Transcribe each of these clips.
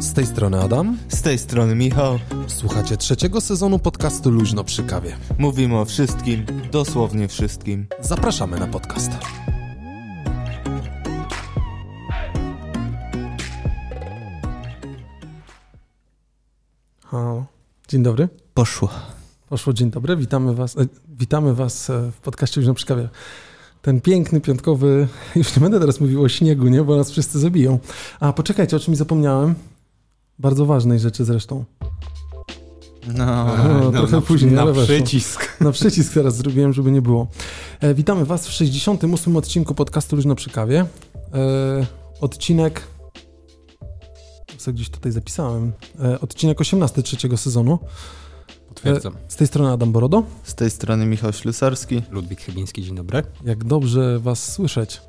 Z tej strony Adam. Z tej strony Michał. Słuchacie trzeciego sezonu podcastu Luźno przy kawie. Mówimy o wszystkim, dosłownie wszystkim. Zapraszamy na podcast. Halo. Dzień dobry. Poszło. Poszło dzień dobry. Witamy was, e, witamy was e, w podcaście Luźno przy kawie. Ten piękny, piątkowy, już nie będę teraz mówił o śniegu, nie? Bo nas wszyscy zabiją. A, poczekajcie, o czym zapomniałem. Bardzo ważnej rzeczy zresztą. No, No, trochę później, na ale weszło. przycisk. Na przycisk teraz zrobiłem, żeby nie było. E, witamy Was w 68. odcinku podcastu Luźno przy kawie. E, odcinek. Co gdzieś tutaj zapisałem. E, odcinek 18 trzeciego sezonu. Potwierdzam. Z tej strony Adam Borodo. z tej strony Michał Ślusarski. Ludwik Chybiński, dzień dobry. Jak dobrze Was słyszeć.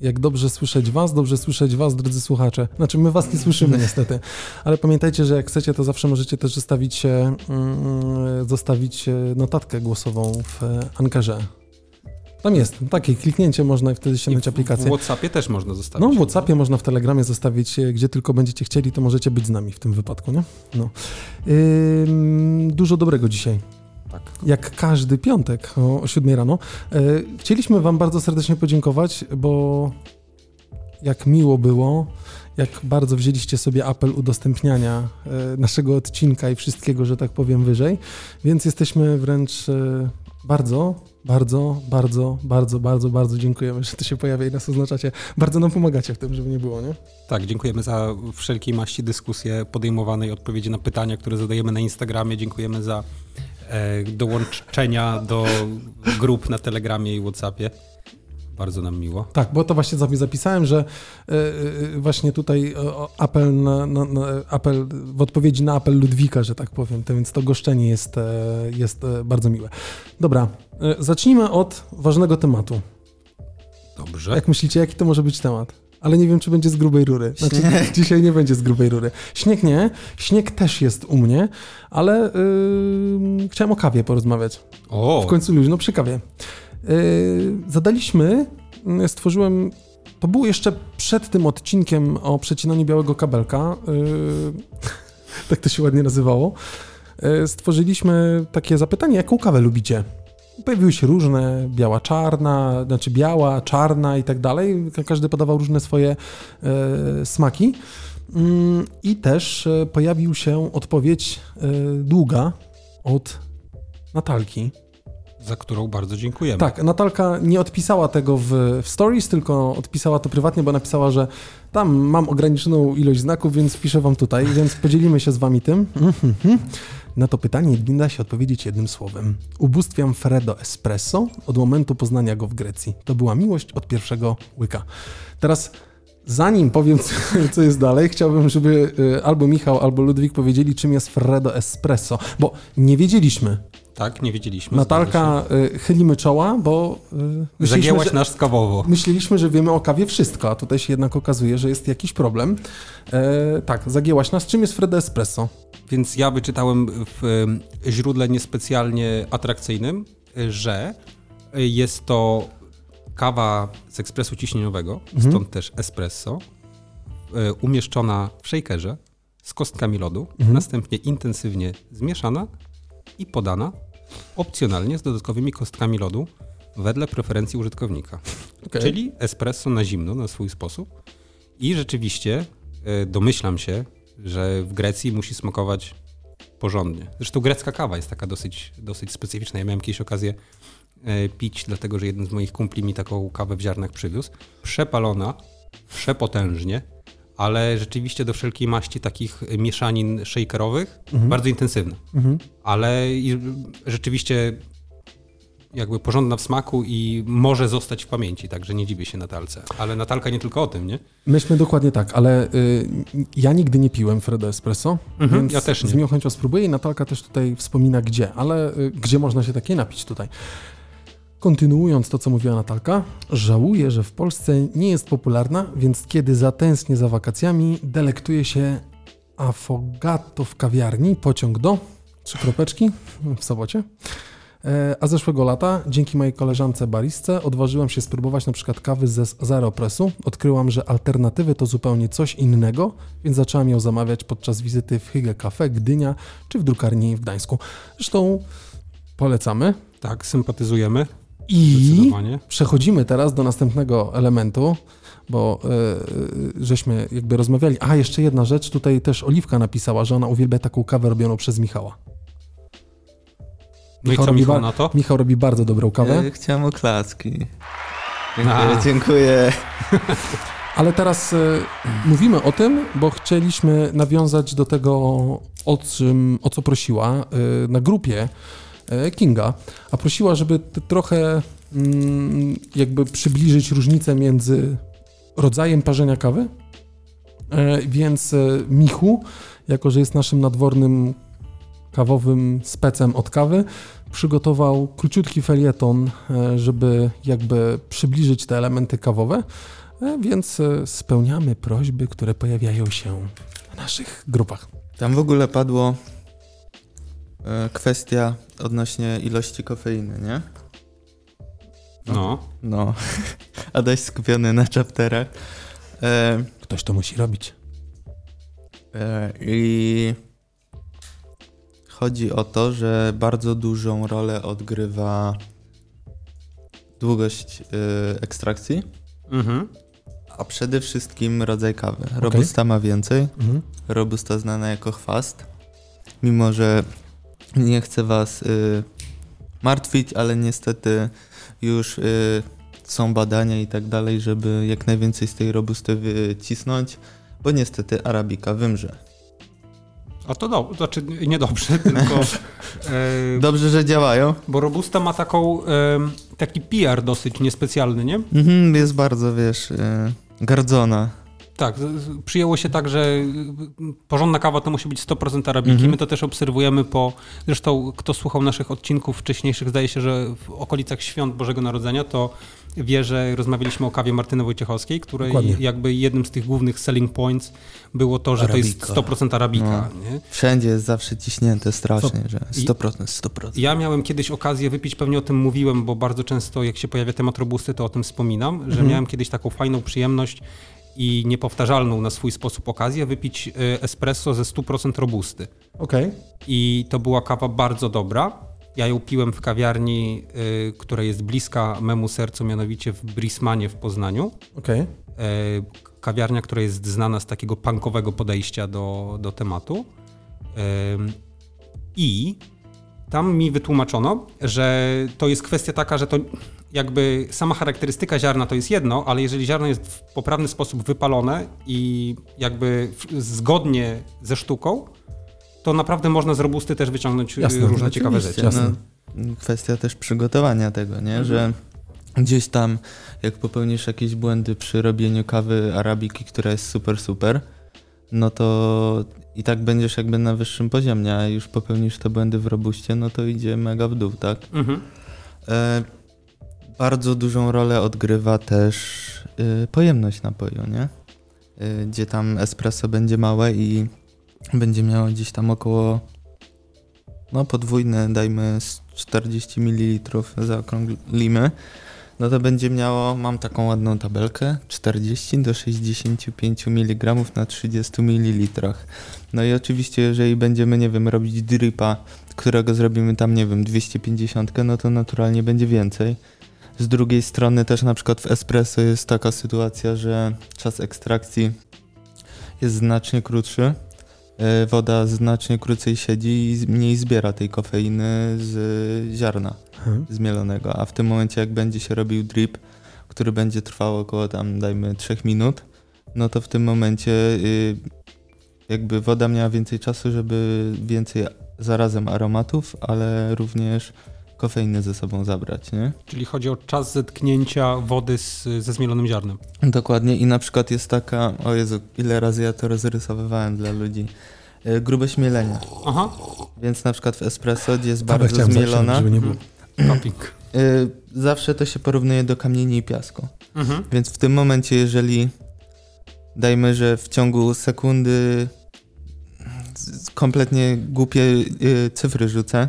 Jak dobrze słyszeć Was, dobrze słyszeć Was, drodzy słuchacze. Znaczy, my Was nie słyszymy niestety, ale pamiętajcie, że jak chcecie, to zawsze możecie też zostawić, e, mm, zostawić e, notatkę głosową w e, Ankerze. Tam jest, takie kliknięcie można i wtedy ściągnąć aplikację. w Whatsappie też można zostawić. No, w Whatsappie można w Telegramie zostawić, gdzie tylko będziecie chcieli, to możecie być z nami w tym wypadku, nie? No. Ym, dużo dobrego dzisiaj. Tak. Jak każdy piątek o, o 7 rano. E, chcieliśmy Wam bardzo serdecznie podziękować, bo jak miło było, jak bardzo wzięliście sobie apel udostępniania e, naszego odcinka i wszystkiego, że tak powiem, wyżej. Więc jesteśmy wręcz e, bardzo, bardzo, bardzo, bardzo, bardzo, bardzo dziękujemy, że to się pojawia i nas oznaczacie. Bardzo nam pomagacie w tym, żeby nie było, nie? Tak, dziękujemy za wszelkiej maści dyskusje podejmowane i odpowiedzi na pytania, które zadajemy na Instagramie. Dziękujemy za dołączenia do grup na Telegramie i Whatsappie. Bardzo nam miło. Tak, bo to właśnie sobie zapisałem, że e, e, właśnie tutaj apel, na, na, na, apel w odpowiedzi na apel Ludwika, że tak powiem, to więc to goszczenie jest, e, jest e, bardzo miłe. Dobra, e, zacznijmy od ważnego tematu. Dobrze. Jak myślicie, jaki to może być temat? Ale nie wiem, czy będzie z grubej rury. Znaczy, Śnieg. dzisiaj nie będzie z grubej rury. Śnieg nie, śnieg też jest u mnie, ale yy, chciałem o kawie porozmawiać. O, W końcu luźno przy kawie. Yy, zadaliśmy, yy, stworzyłem, to było jeszcze przed tym odcinkiem o przecinaniu białego kabelka, yy, tak to się ładnie nazywało, yy, stworzyliśmy takie zapytanie, jaką kawę lubicie? Pojawiły się różne, biała, czarna, znaczy biała, czarna i tak dalej. Ka- Każdy podawał różne swoje e, smaki. Mm, I też e, pojawił się odpowiedź e, długa od Natalki. za którą bardzo dziękujemy. Tak, Natalka nie odpisała tego w, w stories, tylko odpisała to prywatnie, bo napisała, że tam mam ograniczoną ilość znaków, więc piszę wam tutaj, więc podzielimy się z wami tym. Na to pytanie nie da się odpowiedzieć jednym słowem. Ubóstwiam Fredo Espresso od momentu poznania go w Grecji. To była miłość od pierwszego łyka. Teraz Zanim powiem, co- jest dalej, chciałbym, żeby y, albo Michał, albo Ludwik powiedzieli, czym jest Fredo Espresso, bo nie wiedzieliśmy. Tak, nie wiedzieliśmy. Natalka, y, chylimy czoła, bo y, myśleliśmy, Zagięłaś nas kawowo. myśleliśmy, że wiemy o kawie wszystko, a tutaj się jednak okazuje, że jest jakiś problem. E, tak, zagięłaś nas. Czym jest Fredo Espresso? Więc ja wyczytałem w źródle niespecjalnie atrakcyjnym, że jest to kawa z ekspresu ciśnieniowego, Mhm. stąd też espresso, y, umieszczona w shakerze z kostkami lodu, Mhm. następnie intensywnie zmieszana i podana opcjonalnie z dodatkowymi kostkami lodu wedle preferencji użytkownika. Okej. Czyli espresso na zimno, na swój sposób. I rzeczywiście y, domyślam się, że w Grecji musi smakować porządnie. Zresztą grecka kawa jest taka dosyć, dosyć specyficzna. Ja miałem kiedyś okazję e, pić, dlatego że jeden z moich kumpli mi taką kawę w ziarnach przywiózł. Przepalona, przepotężnie, ale rzeczywiście do wszelkiej maści takich mieszanin shakerowych bardzo intensywna. Mhm. Ale rzeczywiście jakby porządna w smaku i może zostać w pamięci, także nie dziwię się Natalce. Ale Natalka nie tylko o tym, nie? Myśmy dokładnie tak, ale y, ja nigdy nie piłem Fredo Espresso, Mhm, więc ja też nie. z miłą chęcią spróbuję i Natalka też tutaj wspomina gdzie, ale y, gdzie można się takiej napić tutaj. Kontynuując to, co mówiła Natalka, żałuję, że w Polsce nie jest popularna, więc kiedy zatęsknię za wakacjami, delektuję się affogato w kawiarni, pociąg do, trzy kropeczki w sobocie. E, A zeszłego lata, dzięki mojej koleżance baristce, odważyłem się spróbować na przykład kawy ze z Aeropressu. Odkryłam, że alternatywy to zupełnie coś innego, więc zaczęłam ją zamawiać podczas wizyty w Hygge Cafe Gdynia czy w drukarni w Gdańsku. Zresztą polecamy. Tak, sympatyzujemy. I przechodzimy teraz do następnego elementu, bo e, żeśmy jakby rozmawiali. A, jeszcze jedna rzecz, tutaj też Oliwka napisała, że ona uwielbia taką kawę robioną przez Michała. No i Michał co robi Michał na to? Michał robi bardzo dobrą kawę. E, Chciałem oklaski. Dziękuję, dziękuję. Ale teraz e, mówimy o tym, bo chcieliśmy nawiązać do tego, o, czym, o co prosiła e, na grupie Kinga. A prosiła, żeby trochę mm, jakby przybliżyć różnicę między rodzajem parzenia kawy. E, więc e, Michu, jako że jest naszym nadwornym kawowym specem od kawy, przygotował króciutki felieton, e, żeby jakby przybliżyć te elementy kawowe. E, Więc e, spełniamy prośby, które pojawiają się w naszych grupach. Tam w ogóle padło e, kwestia odnośnie ilości kofeiny, nie? No. No. Adaś skupiony na chapterach. E, Ktoś to musi robić. e, I chodzi o to, że bardzo dużą rolę odgrywa długość e, ekstrakcji, Mhm. a przede wszystkim rodzaj kawy. Robusta ma więcej. Mhm. Robusta znana jako chwast. Mimo, że nie chcę was y, martwić, ale niestety już y, są badania i tak dalej, żeby jak najwięcej z tej robusty wycisnąć, bo niestety arabika wymrze. A to dobrze, znaczy niedobrze, tylko... E, Dobrze, że działają. bo Robusta ma taką, em, taki PR dosyć niespecjalny, nie? Mhm, jest bardzo, wiesz, y, gardzona. Tak, przyjęło się tak, że y, porządna kawa to musi być 100% arabiki. Mhm. My to też obserwujemy po... Zresztą kto słuchał naszych odcinków wcześniejszych, zdaje się, że w okolicach świąt Bożego Narodzenia, to wie, że rozmawialiśmy o kawie Martyny Wojciechowskiej, której Dokładnie. jakby jednym z tych głównych selling points było to, że to jest Arabika. 100% arabika. Nie? Wszędzie jest zawsze ciśnięte strasznie, że I- 100%, 100%. Ja miałem kiedyś okazję wypić, pewnie o tym mówiłem, bo bardzo często jak się pojawia temat robusty, to o tym wspominam, że Mhm. miałem kiedyś taką fajną przyjemność i niepowtarzalną na swój sposób okazję wypić y, espresso ze 100% robusty. Okej. I to była kawa bardzo dobra. Ja ją piłem w kawiarni, y, która jest bliska memu sercu, mianowicie w Brismanie w Poznaniu. Okej. E, kawiarnia, która jest znana z takiego punkowego podejścia do, do tematu. Em, I tam mi wytłumaczono, że to jest kwestia taka, że to jakby sama charakterystyka ziarna to jest jedno, ale jeżeli ziarno jest w poprawny sposób wypalone i jakby zgodnie ze sztuką, to naprawdę można z robusty też wyciągnąć y, Jasne, różne ciekawe rzeczy. Jasne. No, kwestia też przygotowania tego, nie? Mhm. Że gdzieś tam, jak popełnisz jakieś błędy przy robieniu kawy arabiki, która jest super, super, no to i tak będziesz jakby na wyższym poziomie, a już popełnisz te błędy w robuście, no to idzie mega w dół, tak? Mhm. E, bardzo dużą rolę odgrywa też y, pojemność napoju, nie? Y, gdzie tam espresso będzie małe i będzie miało gdzieś tam około no podwójne, dajmy z 40 ml zaokrąglimy, no to będzie miało, mam taką ładną tabelkę, 40 do 65 mg na 30 ml. No i oczywiście, jeżeli będziemy, nie wiem, robić dripa, którego zrobimy tam, nie wiem, 250, no to naturalnie będzie więcej. Z drugiej strony też na przykład w espresso jest taka sytuacja, że czas ekstrakcji jest znacznie krótszy. E, Woda znacznie krócej siedzi i mniej zbiera tej kofeiny z ziarna Mhm. zmielonego, a w tym momencie jak będzie się robił drip, który będzie trwał około tam dajmy 3 minut, no to w tym momencie y, jakby woda miała więcej czasu, żeby więcej zarazem aromatów, ale również kofeiny ze sobą zabrać, nie? Czyli chodzi o czas zetknięcia wody z, ze zmielonym ziarnem. Dokładnie i na przykład jest taka, o Jezu, ile razy ja to rozrysowywałem dla ludzi, y, grube śmielenie, Aha, więc na przykład w espresso, gdzie jest bardzo zmielona, żeby nie było. topping. y, zawsze to się porównuje do kamieni i piasku. Mhm. Więc w tym momencie, jeżeli dajmy, że w ciągu sekundy kompletnie głupie y, cyfry rzucę,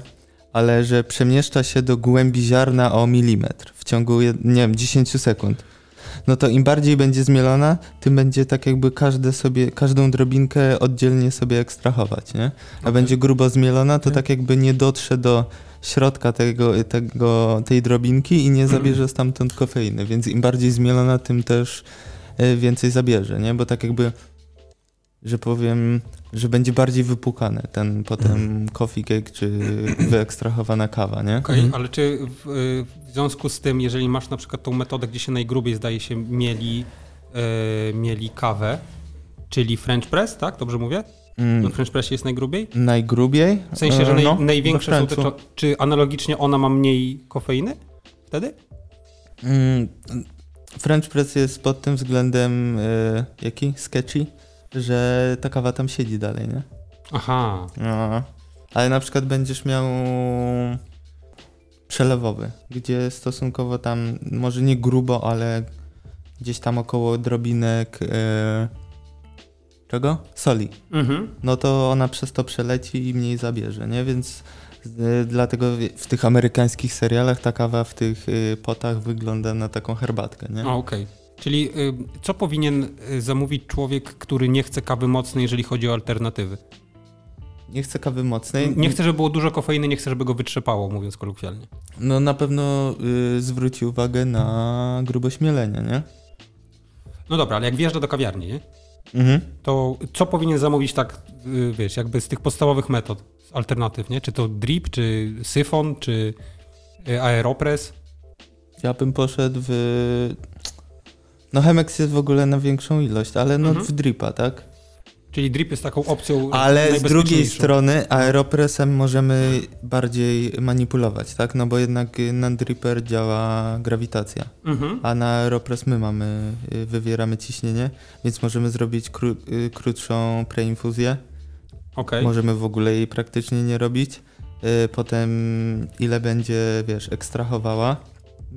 ale że przemieszcza się do głębi ziarna o milimetr w ciągu, nie wiem, 10 sekund. No to im bardziej będzie zmielona, tym będzie tak jakby każde sobie, każdą drobinkę oddzielnie sobie ekstrahować, nie? A Okej. będzie grubo zmielona, to tak jakby nie dotrze do środka tego, tego, tej drobinki i nie zabierze stamtąd kofeiny, więc im bardziej zmielona, tym też e, więcej zabierze, nie? Bo tak jakby, że powiem, że będzie bardziej wypukane ten potem coffee cake czy wyekstrahowana kawa, nie? Okej, Mhm. ale czy w, y, w związku z tym, jeżeli masz na przykład tą metodę, gdzie się najgrubiej zdaje się mieli, e, mieli kawę, czyli French press, tak? Dobrze mówię? No Mm, w French pressie jest najgrubiej? najgrubiej? W sensie, że E, naj, no, największe we są te... Czy analogicznie ona ma mniej kofeiny wtedy? Mm, French press jest pod tym względem e, jaki? Sketchy? Że ta kawa tam siedzi dalej, nie? Aha, No. Ale na przykład będziesz miał przelewowy, gdzie stosunkowo tam, może nie grubo, ale gdzieś tam około drobinek e, czego? Soli. mhm. No to ona przez to przeleci i mniej zabierze, nie? Więc e, dlatego w tych amerykańskich serialach ta kawa w tych e, potach wygląda na taką herbatkę, nie? Okej. Czyli y, co powinien y, zamówić człowiek, który nie chce kawy mocnej, jeżeli chodzi o alternatywy? Nie chcę kawy mocnej. Nie chce, żeby było dużo kofeiny, nie chce, żeby go wytrzepało, mówiąc kolokwialnie. No na pewno y, zwróci uwagę na grubość mielenia, nie? No dobra, ale jak wjeżdża do kawiarni, nie? Mhm. to co powinien zamówić tak, y, wiesz, jakby z tych podstawowych metod, alternatyw, nie? Czy to drip, czy syfon, czy y, aeropress? Ja bym poszedł w... No Chemex jest w ogóle na większą ilość, ale no Mhm. w dripa, tak? Czyli drip jest taką opcją Ale z drugiej strony aeropressem możemy bardziej manipulować, tak? No bo jednak na dripper działa grawitacja, Mhm. a na aeropress my mamy, y, wywieramy ciśnienie, więc możemy zrobić kró, y, krótszą preinfuzję. Okej. Możemy w ogóle jej praktycznie nie robić. Y, Potem ile będzie, wiesz, ekstrahowała.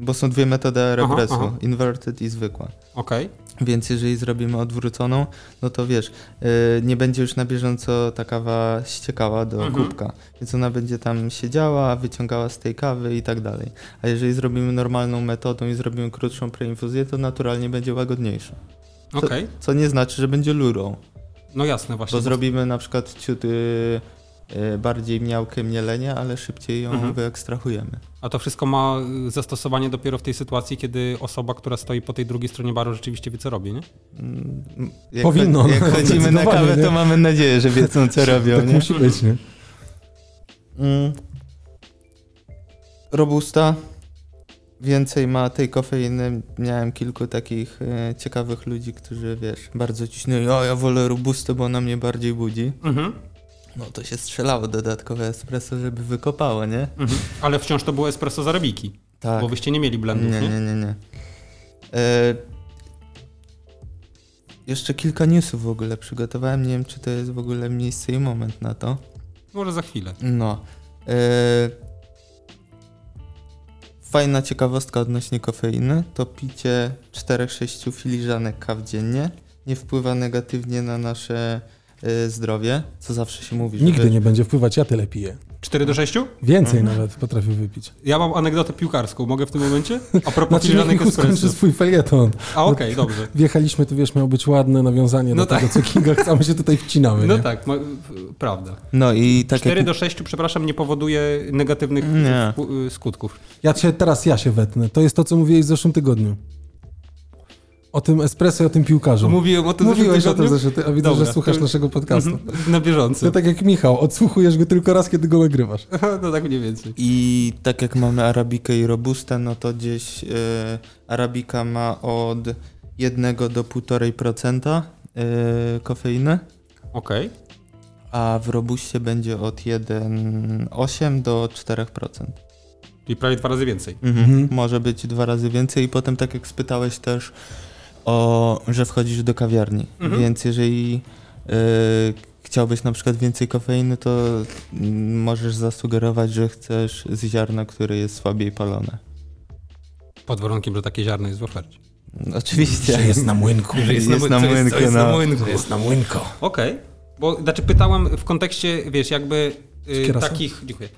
Bo są dwie metody aeropressu, Aha, aha. inverted i zwykła. Okej. Więc jeżeli zrobimy odwróconą, no to wiesz, y, nie będzie już na bieżąco ta kawa ściekała do Mhm. kubka. Więc ona będzie tam siedziała, wyciągała z tej kawy i tak dalej. A jeżeli zrobimy normalną metodą i zrobimy krótszą preinfuzję, to naturalnie będzie łagodniejsza. Okej. Co nie znaczy, że będzie lurą. No jasne, właśnie. Bo zrobimy na przykład ciut y, bardziej miałkie mielenie, ale szybciej ją Mhm. wyekstrahujemy. A to wszystko ma y, zastosowanie dopiero w tej sytuacji, kiedy osoba, która stoi po tej drugiej stronie baru rzeczywiście wie, co robi, nie? Mm, Jak, Powinno, Jak no, chodzimy na kawę, nie? to mamy nadzieję, że wiedzą, co robią, Tak nie? musi być, nie? Mm. Robusta. Więcej ma tej kofeiny. Miałem kilku takich e, ciekawych ludzi, którzy, wiesz, bardzo cisnęli, o ja wolę robustę, bo ona mnie bardziej budzi. Mhm. No to się strzelało dodatkowe espresso, żeby wykopało, nie? Mhm. Ale wciąż to było espresso z arabiki, Tak. bo wyście nie mieli blendów, nie, nie? nie, nie, nie. E, jeszcze kilka newsów w ogóle przygotowałem. Nie wiem, czy to jest w ogóle miejsce i moment na to. Może za chwilę. No. E, fajna ciekawostka odnośnie kofeiny. To picie 4-6 filiżanek kaw dziennie nie wpływa negatywnie na nasze zdrowie, co zawsze się mówi. Nigdy żeby... nie będzie wpływać, ja tyle piję. 4 do 6? Więcej Mhm. nawet potrafię wypić. Ja mam anegdotę piłkarską, mogę w tym momencie? A propos Znaczy, filiżanek skończy espresso. swój felieton. A okej, dobrze. Wjechaliśmy, tu wiesz, miało być ładne nawiązanie No do tego, co Kinga chce, my się tutaj wcinamy, No nie? tak, ma, prawda. No i tak 4 jak... do 6, przepraszam, nie powoduje negatywnych Nie. y, skutków. Ja cię, teraz ja się wetnę. To jest to, co mówiłeś w zeszłym tygodniu. O tym espresso i o tym piłkarzu. Mówiłem o tym Mówiłeś o tym tygodniu, a widzę, Dobra, że słuchasz to- naszego podcastu. Mhm, Na bieżąco. To tak jak Michał, odsłuchujesz go tylko raz, kiedy go nagrywasz. No tak mniej więcej. I tak jak mamy arabikę i robustę, no to gdzieś e, arabika ma od 1 do 1,5% e, kofeiny, Okej. a w robuście będzie od 1,8 do 4%. Czyli prawie dwa razy więcej. Mhm. Może być dwa razy więcej i potem tak jak spytałeś też o, że wchodzisz do kawiarni, Mhm. więc jeżeli e, chciałbyś na przykład więcej kofeiny, to możesz zasugerować, że chcesz z ziarna, które jest słabiej palone. Pod warunkiem, że takie ziarno jest w ofercie. Oczywiście. na młynku. Że Jest mły- na młynku, co jest no. na młynku. Jest na młynko. Okej. Bo znaczy pytałem w kontekście, wiesz, jakby y, takich, dziękuję, y,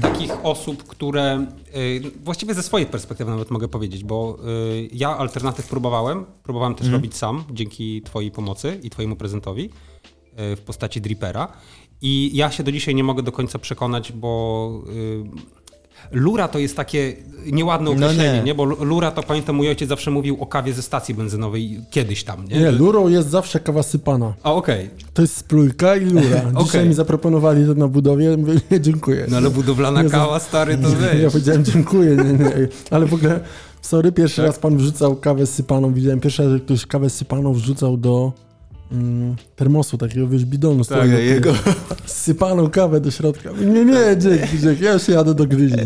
takich osób, które y, właściwie ze swojej perspektywy nawet mogę powiedzieć, bo y, ja alternatyw próbowałem, próbowałem też robić sam dzięki twojej pomocy i twojemu prezentowi y, w postaci Drippera i ja się do dzisiaj nie mogę do końca przekonać, bo y, Lura to jest takie nieładne No określenie, nie. nie. Bo Lura to pamiętam mój ojciec zawsze mówił o kawie ze stacji benzynowej kiedyś tam, nie? Nie, lurą jest zawsze kawa sypana. A okej. To jest splójka i lura. Dzisiaj Okej. mi zaproponowali to na budowie, mówię, nie, dziękuję. No ale budowlana Nie, kawa, stary, to Ja wiesz. powiedziałem dziękuję, nie, nie. Ale w ogóle, sorry, pierwszy raz pan wrzucał kawę sypaną. Widziałem pierwszy raz, że ktoś kawę sypaną wrzucał do mm, termosu, takiego wiesz, bidonu. z Tak, którego jego. Sypaną kawę do środka. Nie, nie, dzięki, dzięki, ja już jadę do gryzi.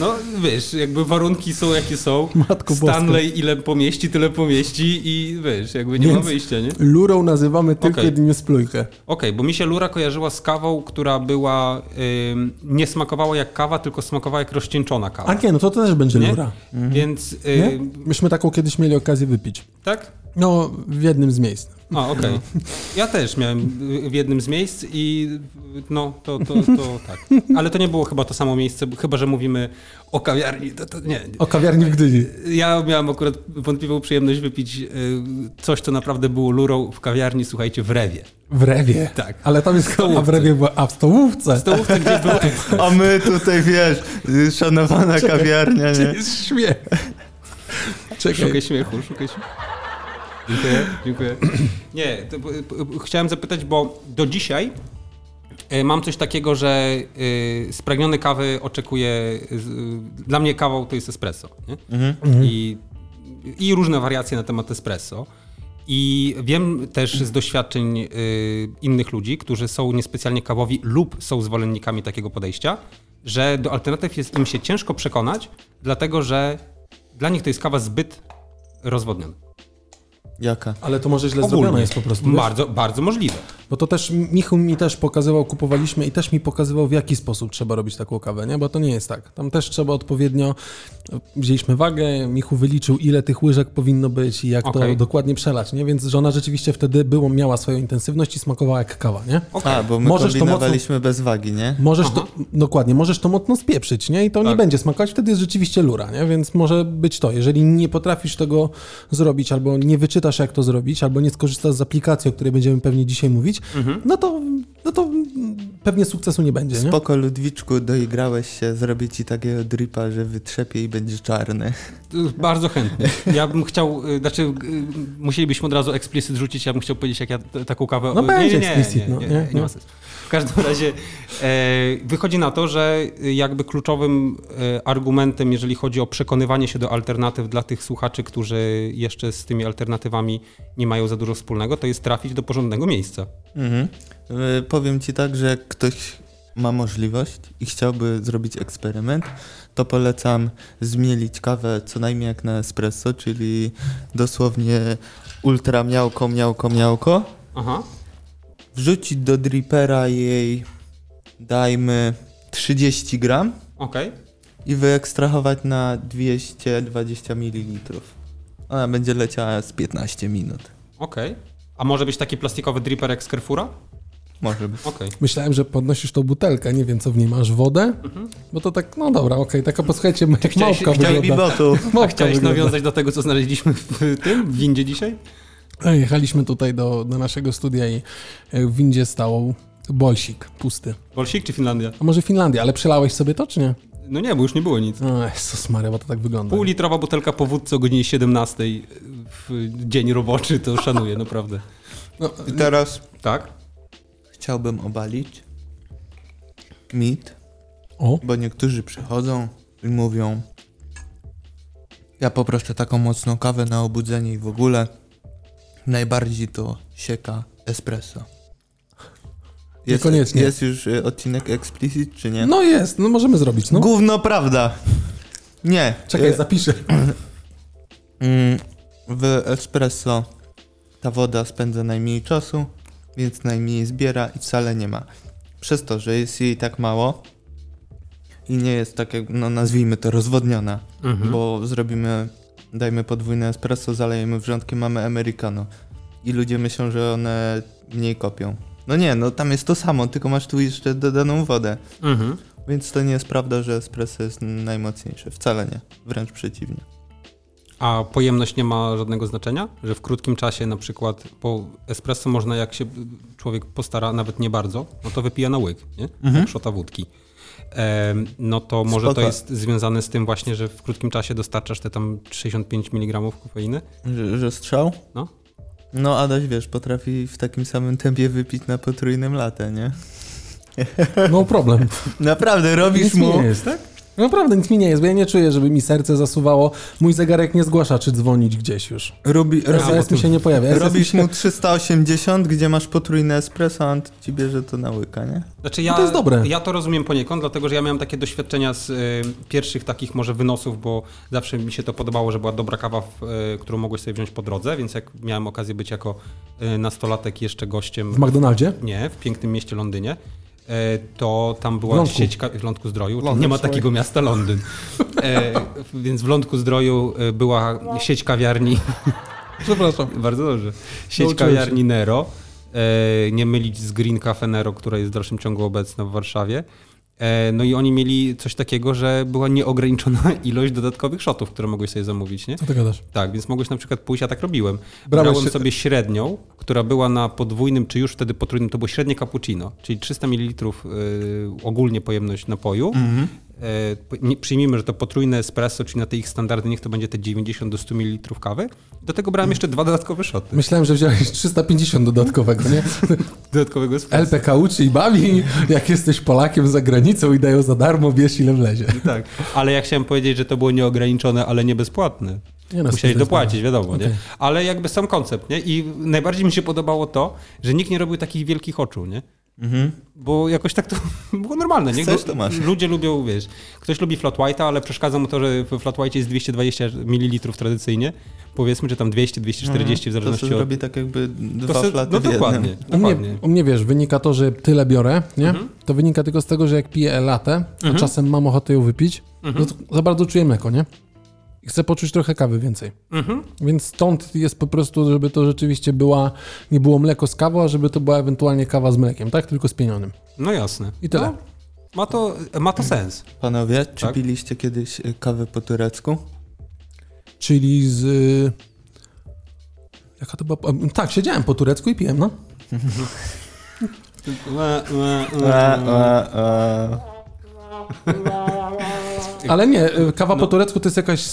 No wiesz, jakby warunki są jakie są. Matko boska. Stanley ile pomieści, tyle pomieści i wiesz, jakby nie Więc- ma wyjścia, nie? Lurą nazywamy tylko Okej. jedynie splójkę. Okej, bo mi się lura kojarzyła z kawą, która była, nie smakowała jak kawa, tylko smakowała jak rozcieńczona kawa. A nie, no to też będzie Nie? lura. Więc, Nie? ym, Myśmy taką kiedyś mieli okazję wypić. tak? No, w jednym z miejsc. A, okej. Ja też miałem w jednym z miejsc i no, to, to, to tak. Ale to nie było chyba to samo miejsce, bo chyba, że mówimy o kawiarni, to, to nie. O kawiarni w Gdyni. Ja miałem akurat wątpliwą przyjemność wypić y, coś, co naprawdę było lurą w kawiarni, słuchajcie, w Rewie. W Rewie. Tak. Ale tam jest a w stołówce. Rewie była, a w stołówce. W stołówce, gdzie było... A my tutaj, wiesz, szanowana kawiarnia, Gdzie nie? jest śmiech? Czekaj. Szukaj śmiechu, szukaj śmiechu. Dziękuję, dziękuję. Nie, to, b- b- chciałem zapytać, bo do dzisiaj e, mam coś takiego, że y, spragniony kawy oczekuje... z- Dla mnie kawą to jest espresso. Nie? I, I różne wariacje na temat espresso. I wiem też z doświadczeń y, innych ludzi, którzy są niespecjalnie kawowi lub są zwolennikami takiego podejścia, że do alternatyw jest im się ciężko przekonać, dlatego że dla nich to jest kawa zbyt rozwodniona. Jaka? Ale to może źle Ogólnie. zrobione jest po prostu. Bardzo, bardzo możliwe. Bo to też Michał mi też pokazywał, kupowaliśmy i też mi pokazywał, w jaki sposób trzeba robić taką kawę, nie? Bo to nie jest tak. Tam też trzeba odpowiednio. Wzięliśmy wagę, Michu wyliczył, ile tych łyżek powinno być i jak to Okej. dokładnie przelać, nie? Więc żona rzeczywiście wtedy było, miała swoją intensywność i smakowała jak kawa, nie? Okej. A, bo my Możesz to kombinowaliśmy bez wagi, nie? Możesz Aha. to, dokładnie, możesz to mocno spieprzyć, nie? I to nie Tak. będzie smakować, wtedy jest rzeczywiście lura, nie? Więc może być to. Jeżeli nie potrafisz tego zrobić, albo nie wyczytasz, jak to zrobić, albo nie skorzystasz z aplikacji, o której będziemy pewnie dzisiaj mówić, to, no to pewnie sukcesu nie będzie, nie? Spoko, Ludwiczku, doigrałeś się, zrobię ci takiego dripa, że wytrzepie i będzie czarny. Bardzo chętnie. Ja bym chciał, y, znaczy y, musielibyśmy od razu explicit rzucić, ja bym chciał powiedzieć, jak ja taką kawę... No nie, będzie nie, nie, explicit, nie, no, nie, nie, nie, nie no. ma sensu. W każdym razie e, wychodzi na to, że jakby kluczowym e, argumentem, jeżeli chodzi o przekonywanie się do alternatyw dla tych słuchaczy, którzy jeszcze z tymi alternatywami nie mają za dużo wspólnego, to jest trafić do porządnego miejsca. Mhm. Y, Powiem ci tak, że jak ktoś ma możliwość i chciałby zrobić eksperyment, to polecam zmielić kawę co najmniej jak na espresso, czyli dosłownie ultra miałko, miałko, miałko. Aha. Wrzucić do dripera jej, dajmy 30 gram Okej. i wyekstrahować na 220 ml. Ona będzie leciała z 15 minut. Okej. A może być taki plastikowy dripper jak z Carrefoura? Może być. Okej. Myślałem, że podnosisz tą butelkę, nie wiem co w niej masz, wodę? Bo to tak, no dobra, okej, taka posłuchajcie, jak chciałeś- małpka chciałeś wygląda. Bibotu. A Małpka chciałeś wygląda. nawiązać do tego, co znaleźliśmy w tym, w windzie dzisiaj? E, Jechaliśmy tutaj do, do naszego studia i e, w windzie stał bolsik pusty. Bolsik czy Finlandia? A może Finlandia, ale przelałeś sobie to, czy nie? No nie, bo już nie było nic. O, Jezus Maria, bo to tak wygląda. Półlitrowa butelka po wódce o godzinie 17 w dzień roboczy, to szanuję, naprawdę. No, I teraz Tak? Chciałbym obalić mit, o, bo niektórzy przychodzą i mówią ja poproszę taką mocną kawę na obudzenie i w ogóle najbardziej to sieka espresso. Jest, Niekoniecznie. jest już y, odcinek explicit, czy nie? no jest, no możemy zrobić, no. Gówno prawda. Nie. Czekaj, Y, zapiszę. Mm, W espresso ta woda spędza najmniej czasu, więc najmniej zbiera i wcale nie ma. Przez to, że jest jej tak mało i nie jest tak jak, no nazwijmy to, rozwodniona, Mhm. bo zrobimy, dajmy podwójne espresso, zalejemy wrzątkiem, mamy americano i ludzie myślą, że one mniej kopią. No nie, no tam jest to samo, tylko masz tu jeszcze dodaną wodę. Mhm. Więc to nie jest prawda, że espresso jest najmocniejszy. Wcale nie. Wręcz przeciwnie. A pojemność nie ma żadnego znaczenia? Że w krótkim czasie na przykład po espresso można, jak się człowiek postara, nawet nie bardzo, no to wypija na łyk, nie? Mhm. Jak szota wódki. Em, no to może Spoko. to jest związane z tym właśnie, że w krótkim czasie dostarczasz te tam 65 mg kofeiny? Że, że strzał? No. No, Adaś, wiesz, potrafi w takim samym tempie wypić na potrójnym latę, nie? No problem. Naprawdę, robisz Nic mu... nie jest, tak? Naprawdę nic mi nie jest, bo ja nie czuję, żeby mi serce zasuwało. Mój zegarek nie zgłasza, czy dzwonić gdzieś już. Robi, SMS mi się nie pojawia. Robisz się... mu 380, gdzie masz potrójne espresso, a on ci bierze to na łyka, nie? Znaczy ja, No to jest dobre. ja to rozumiem poniekąd, dlatego że ja miałem takie doświadczenia z y, pierwszych takich może wynosów, bo zawsze mi się to podobało, że była dobra kawa, w, y, którą mogłeś sobie wziąć po drodze, więc jak miałem okazję być jako y, nastolatek jeszcze gościem W McDonaldzie? nie, w pięknym mieście Londynie, to tam była Lądku. sieć w Lądku Zdroju. Londyn, nie ma takiego miasta Londyn. E, więc w Lądku Zdroju e, była sieć kawiarni, Przepraszam. bardzo dobrze, sieć Nauczyłem się. kawiarni Nero. E, nie mylić z Green Cafe Nero, która jest w dalszym ciągu obecna w Warszawie. E, no i oni mieli coś takiego, że była nieograniczona ilość dodatkowych shotów, które mogłeś sobie zamówić, nie? Co ty gadasz? Tak, więc mogłeś na przykład pójść, ja tak robiłem. Brałeś Brałem sobie średnią, która była na podwójnym, czy już wtedy potrójnym, to było średnie cappuccino, czyli 300 ml y, ogólnie pojemność napoju. Mhm. E, nie, przyjmijmy, że to potrójne espresso, czyli na te ich standardy, niech to będzie te 90 do 100 ml kawy. Do tego brałem jeszcze dwa dodatkowe szoty. Myślałem, że wziąłeś 350 dodatkowego, nie? Dodatkowego espresso. LPK uczy i bawi, jak jesteś Polakiem za granicą i dają za darmo, bierz ile wlezie. Tak, ale ja chciałem powiedzieć, że to było nieograniczone, ale nie bezpłatne. Nie, no, Musieli to jest dopłacić, wiadomo, nie? Okej. Ale jakby sam koncept, nie? I najbardziej mi się podobało to, że nikt nie robił takich wielkich oczu, nie? Mhm. Bo jakoś tak to było normalne, nie? Chcesz, to masz. Ludzie lubią, wiesz, ktoś lubi flat white'a, ale przeszkadza mu to, że w flat white jest 220 ml tradycyjnie, powiedzmy, czy tam 200, 240 w Mhm. To zależności się od... robi tak jakby dwa To se- flaty no w jednym. dokładnie, U mnie, dokładnie. u mnie wiesz, wynika to, że tyle biorę, nie? Mhm. To wynika tylko z tego, że jak piję latę, a czasem mam ochotę ją wypić, Mhm. no to za bardzo czuję mleko, nie? I chcę poczuć trochę kawy więcej. Mhm. Więc stąd jest po prostu, żeby to rzeczywiście była, nie było mleko z kawą, a żeby to była ewentualnie kawa z mlekiem, tak? Tylko z pienionym. No jasne. I tyle. No, ma, to, ma to sens. Panowie, czy Tak. piliście kiedyś y, kawę po turecku? Czyli z... y, Jaka to była? Tak, siedziałem po turecku i piłem, no. Ale nie, y, kawa po turecku to jest jakaś...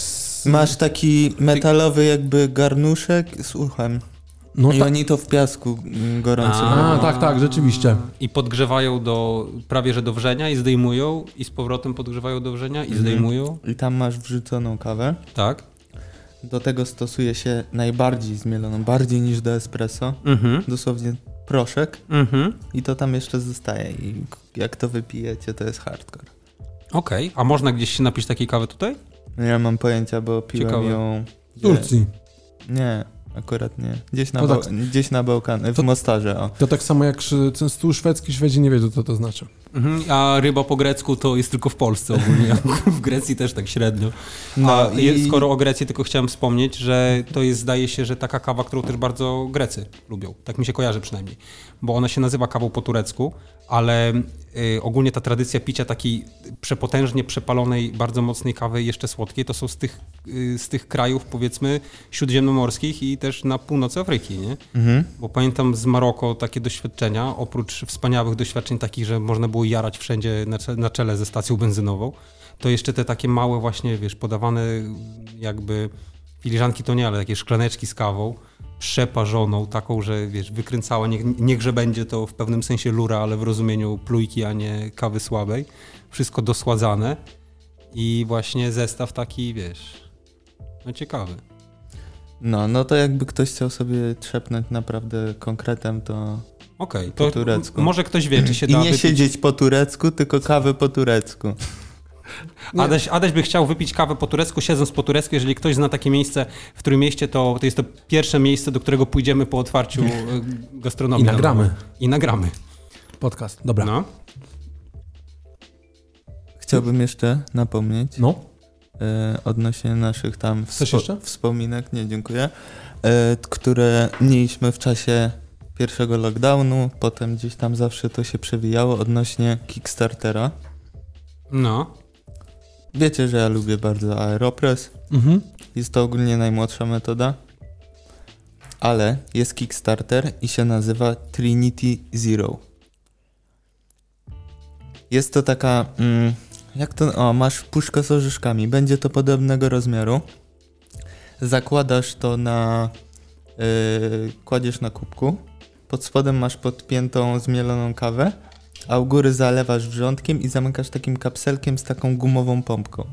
Masz taki metalowy jakby garnuszek z uchem. No I tak. oni to w piasku mm, gorącym. A, tak, tak, rzeczywiście. I podgrzewają do prawie że do wrzenia i zdejmują i z powrotem podgrzewają do wrzenia i zdejmują. I tam masz wrzuconą kawę. Tak. Do tego stosuje się najbardziej zmieloną, bardziej niż do espresso. Mhm. Dosłownie proszek Mhm. i to tam jeszcze zostaje. I jak to wypijecie, to jest hardcore. Okej, a można gdzieś się napić takiej kawy tutaj? Nie mam pojęcia, bo piłem Ciekawe. ją... W Turcji. Nie, akurat nie. Gdzieś na, No Bał... tak. Gdzieś na Bałkan, w To- Mostarze, o. To tak samo jak ten stół szwedzki, Szwedzi nie wiedzą, co to znaczy. Mhm. A ryba po grecku to jest tylko w Polsce ogólnie. w Grecji też tak średnio. No A i- skoro o Grecji, tylko chciałem wspomnieć, że to jest, zdaje się, że taka kawa, którą też bardzo Grecy lubią. Tak mi się kojarzy przynajmniej. Bo ona się nazywa kawą po turecku, ale y, ogólnie ta tradycja picia takiej przepotężnie przepalonej, bardzo mocnej kawy, jeszcze słodkiej, to są z tych, y, z tych krajów, powiedzmy, śródziemnomorskich i też na północy Afryki, nie? Mhm. Bo pamiętam z Maroko takie doświadczenia, oprócz wspaniałych doświadczeń takich, że można było jarać wszędzie na, cze- na czele ze stacją benzynową, to jeszcze te takie małe właśnie, wiesz, podawane jakby filiżanki to nie, ale takie szklaneczki z kawą, przeparzoną, taką, że wiesz, wykręcała, niech, niech że będzie to w pewnym sensie lura, ale w rozumieniu plujki, a nie kawy słabej. Wszystko dosładzane i właśnie zestaw taki, wiesz, no ciekawy. No, no to jakby ktoś chciał sobie trzepnąć naprawdę konkretem, to... Okej, Po to turecku. może ktoś wie, czy się I da nie wypić siedzieć po turecku, tylko kawę po turecku. Adaś, Adaś by chciał wypić kawę po turecku, siedząc po turecku. Jeżeli ktoś zna takie miejsce, w którym mieście, to, to jest to pierwsze miejsce, do którego pójdziemy po otwarciu e, gastronomii. I na nagramy. I nagramy. Podcast. Dobra. No. Chciałbym jeszcze napomnieć no. e, odnośnie naszych tam Coś jeszcze? wspominek, nie dziękuję, e, które mieliśmy w czasie pierwszego lockdownu, potem gdzieś tam zawsze to się przewijało odnośnie Kickstartera. No. Wiecie, że ja lubię bardzo Aeropress. Mhm. Jest to ogólnie najmłodsza metoda. Ale jest Kickstarter i się nazywa Trinity Zero. Jest to taka. Mm, jak to. O, masz puszkę z orzeszkami. Będzie to podobnego rozmiaru. Zakładasz to na. Yy, kładziesz na kubku. Pod spodem masz podpiętą zmieloną kawę, a u góry zalewasz wrzątkiem i zamykasz takim kapselkiem z taką gumową pompką.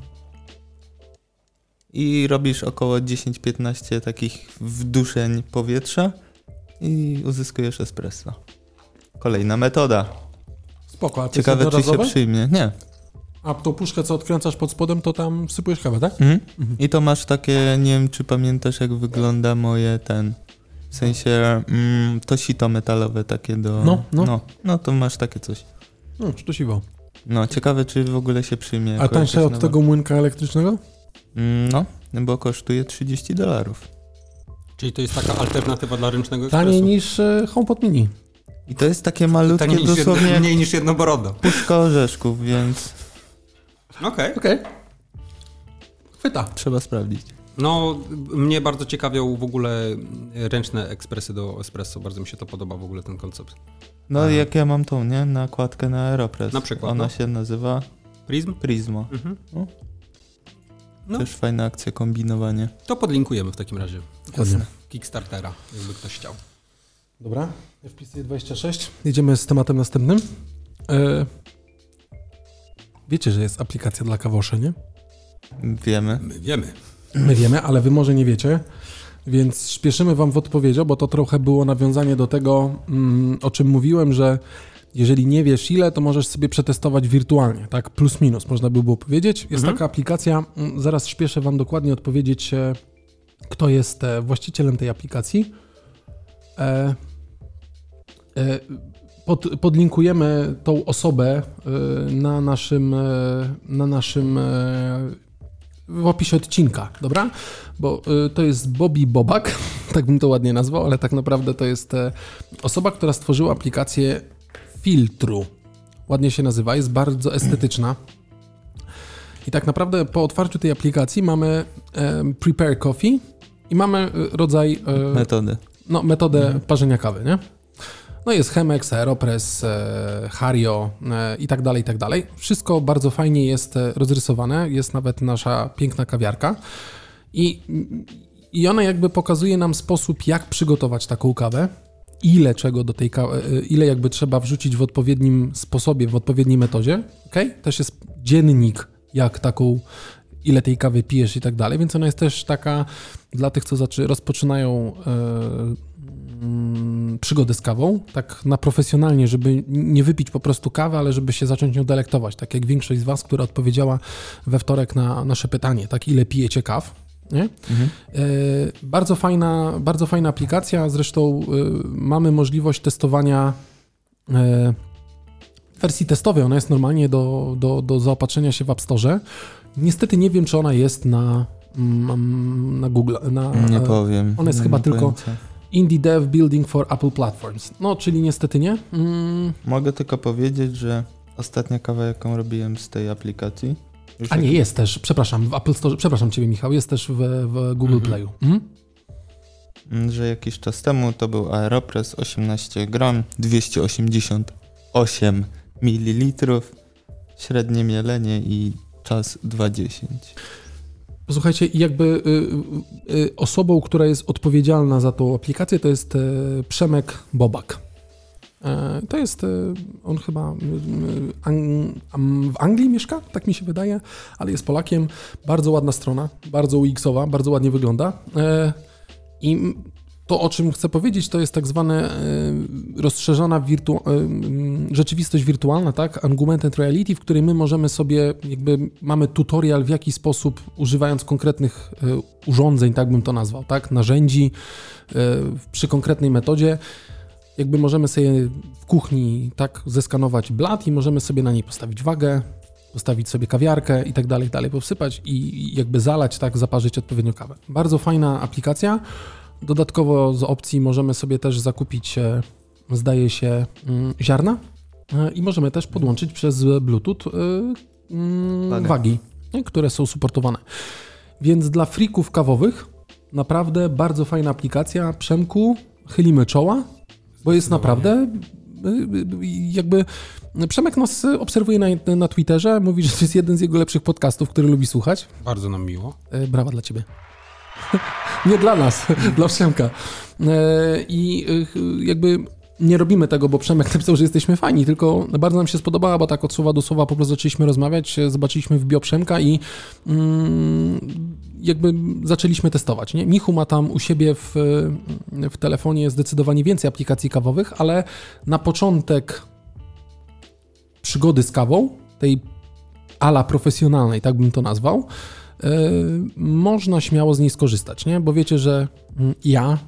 I robisz około 10-15 takich wduszeń powietrza i uzyskujesz espresso. Kolejna metoda. Spoko, a Ciekawe, czy się przyjmie. Nie. A tą puszkę, co odkręcasz pod spodem, to tam wsypujesz kawę, tak? Mhm. Mhm. I to masz takie, nie wiem czy pamiętasz jak wygląda moje ten, w sensie mm, to sito metalowe takie do... No, no. no. No to masz takie coś. No, sztosiwo. No, ciekawe czy w ogóle się przyjmie. A tańsze od nowa- tego młynka elektrycznego? Mm, No, bo kosztuje 30 dolarów. Czyli to jest taka alternatywa dla ręcznego ekspresu. Taniej niż e, HomePod Mini. I to jest takie malutkie, Taniej niż jedno, dosłownie mniej niż jedno borodo. puszka orzeszków, więc Okej. Okej. Chwyta. trzeba sprawdzić. No, mnie bardzo ciekawią w ogóle ręczne ekspresy do espresso. Bardzo mi się to podoba w ogóle ten koncept. No A. jak ja mam tą, nie? Nakładkę na Aeropress. Na przykład, Ona no. się nazywa Prism? Prismo. Mhm. No. No. Też fajna akcja, kombinowanie. To podlinkujemy w takim razie. Dokładnie. Kickstartera, jakby ktoś chciał. Dobra, FPC 26. Jedziemy z tematem następnym. E, wiecie, że jest aplikacja dla kawoszy, nie? Wiemy. My wiemy. My wiemy, ale wy może nie wiecie, więc śpieszymy wam w odpowiedzią, bo to trochę było nawiązanie do tego, mm, o czym mówiłem, że jeżeli nie wiesz ile, to możesz sobie przetestować wirtualnie, tak? Plus minus, można by było powiedzieć. Jest Mhm. taka aplikacja, mm, zaraz śpieszę wam dokładnie odpowiedzieć, e, kto jest e, właścicielem tej aplikacji. E, e, pod, podlinkujemy tą osobę e, na naszym, na naszym w opisie odcinka, dobra? Bo y, to jest Bobby Bobak, tak bym to ładnie nazwał, ale tak naprawdę to jest e, osoba, która stworzyła aplikację filtru. Ładnie się nazywa, jest bardzo estetyczna. I tak naprawdę po otwarciu tej aplikacji mamy e, Prepare Coffee i mamy e, rodzaj, e, Metody. no, metodę parzenia kawy, nie? No jest Chemex, Aeropress, e, Hario e, i tak dalej, i tak dalej. Wszystko bardzo fajnie jest e, rozrysowane, jest nawet nasza piękna kawiarka i, i ona jakby pokazuje nam sposób, jak przygotować taką kawę, ile czego do tej kawy, ile jakby trzeba wrzucić w odpowiednim sposobie, w odpowiedniej metodzie, ok? Też jest dziennik, jak taką, ile tej kawy pijesz i tak dalej, więc ona jest też taka dla tych, co rozpoczynają mm, przygodę z kawą, tak na profesjonalnie, żeby nie wypić po prostu kawy, ale żeby się zacząć nią delektować, tak jak większość z Was, która odpowiedziała we wtorek na nasze pytanie, tak ile pijecie kaw? Mhm. E, bardzo, fajna, bardzo fajna aplikacja, zresztą e, mamy możliwość testowania e, wersji testowej, ona jest normalnie do, do, do zaopatrzenia się w App Store. Niestety nie wiem, czy ona jest na, mm, na Google, na, Nie powiem. ona jest chyba tylko- pojęcia. Indie Dev Building for Apple Platforms. No, czyli niestety nie. Mm, Mogę tylko powiedzieć, że ostatnia kawa, jaką robiłem z tej aplikacji. już a nie, jak- jest też, przepraszam, w Apple Store, przepraszam Ciebie Michał, jest też w, w Google Mhm. Playu. Mhm. Mm, Że jakiś czas temu to był Aeropress 18 gram, 288 ml, średnie mielenie i czas 2,10. Posłuchajcie, jakby y, y, y, osobą, która jest odpowiedzialna za tą aplikację, to jest e, Przemek Bobak. E, To jest, e, on chyba y, y, w Anglii mieszka, tak mi się wydaje, ale jest Polakiem. Bardzo ładna strona, bardzo UX-owa, bardzo ładnie wygląda. I to, o czym chcę powiedzieć, to jest tak zwana e, rozszerzona wirtu- e, rzeczywistość wirtualna, tak? Augmented reality, w której my możemy sobie, jakby mamy tutorial, w jaki sposób, używając konkretnych e, urządzeń, tak bym to nazwał, tak? Narzędzi przy konkretnej metodzie, jakby możemy sobie w kuchni tak zeskanować blat i możemy sobie na niej postawić wagę, postawić sobie kawiarkę i tak dalej, dalej powsypać i jakby zalać, tak, zaparzyć odpowiednio kawę. Bardzo fajna aplikacja. Dodatkowo z opcji możemy sobie też zakupić, e, zdaje się, mm, ziarna e, i możemy też podłączyć przez Bluetooth e, mm, wagi, które są supportowane. Więc dla frików kawowych naprawdę bardzo fajna aplikacja. Przemku, chylimy czoła, bo jest naprawdę jakby Przemek nas obserwuje na, na Twitterze, mówi, że to jest jeden z jego lepszych podcastów, który lubi słuchać. Bardzo nam miło. Brawa dla ciebie. Nie dla nas, dla Przemka. E, I e, jakby nie robimy tego, bo Przemek napisał, że jesteśmy fajni, tylko bardzo nam się spodobała, bo tak od słowa do słowa po prostu zaczęliśmy rozmawiać, e, zobaczyliśmy w bio Przemka i mm, jakby zaczęliśmy testować. Nie? Michu ma tam u siebie w, w telefonie zdecydowanie więcej aplikacji kawowych, ale na początek przygody z kawą, tej ala profesjonalnej, tak bym to nazwał, yy, można śmiało z niej skorzystać, nie? Bo wiecie, że mm, ja,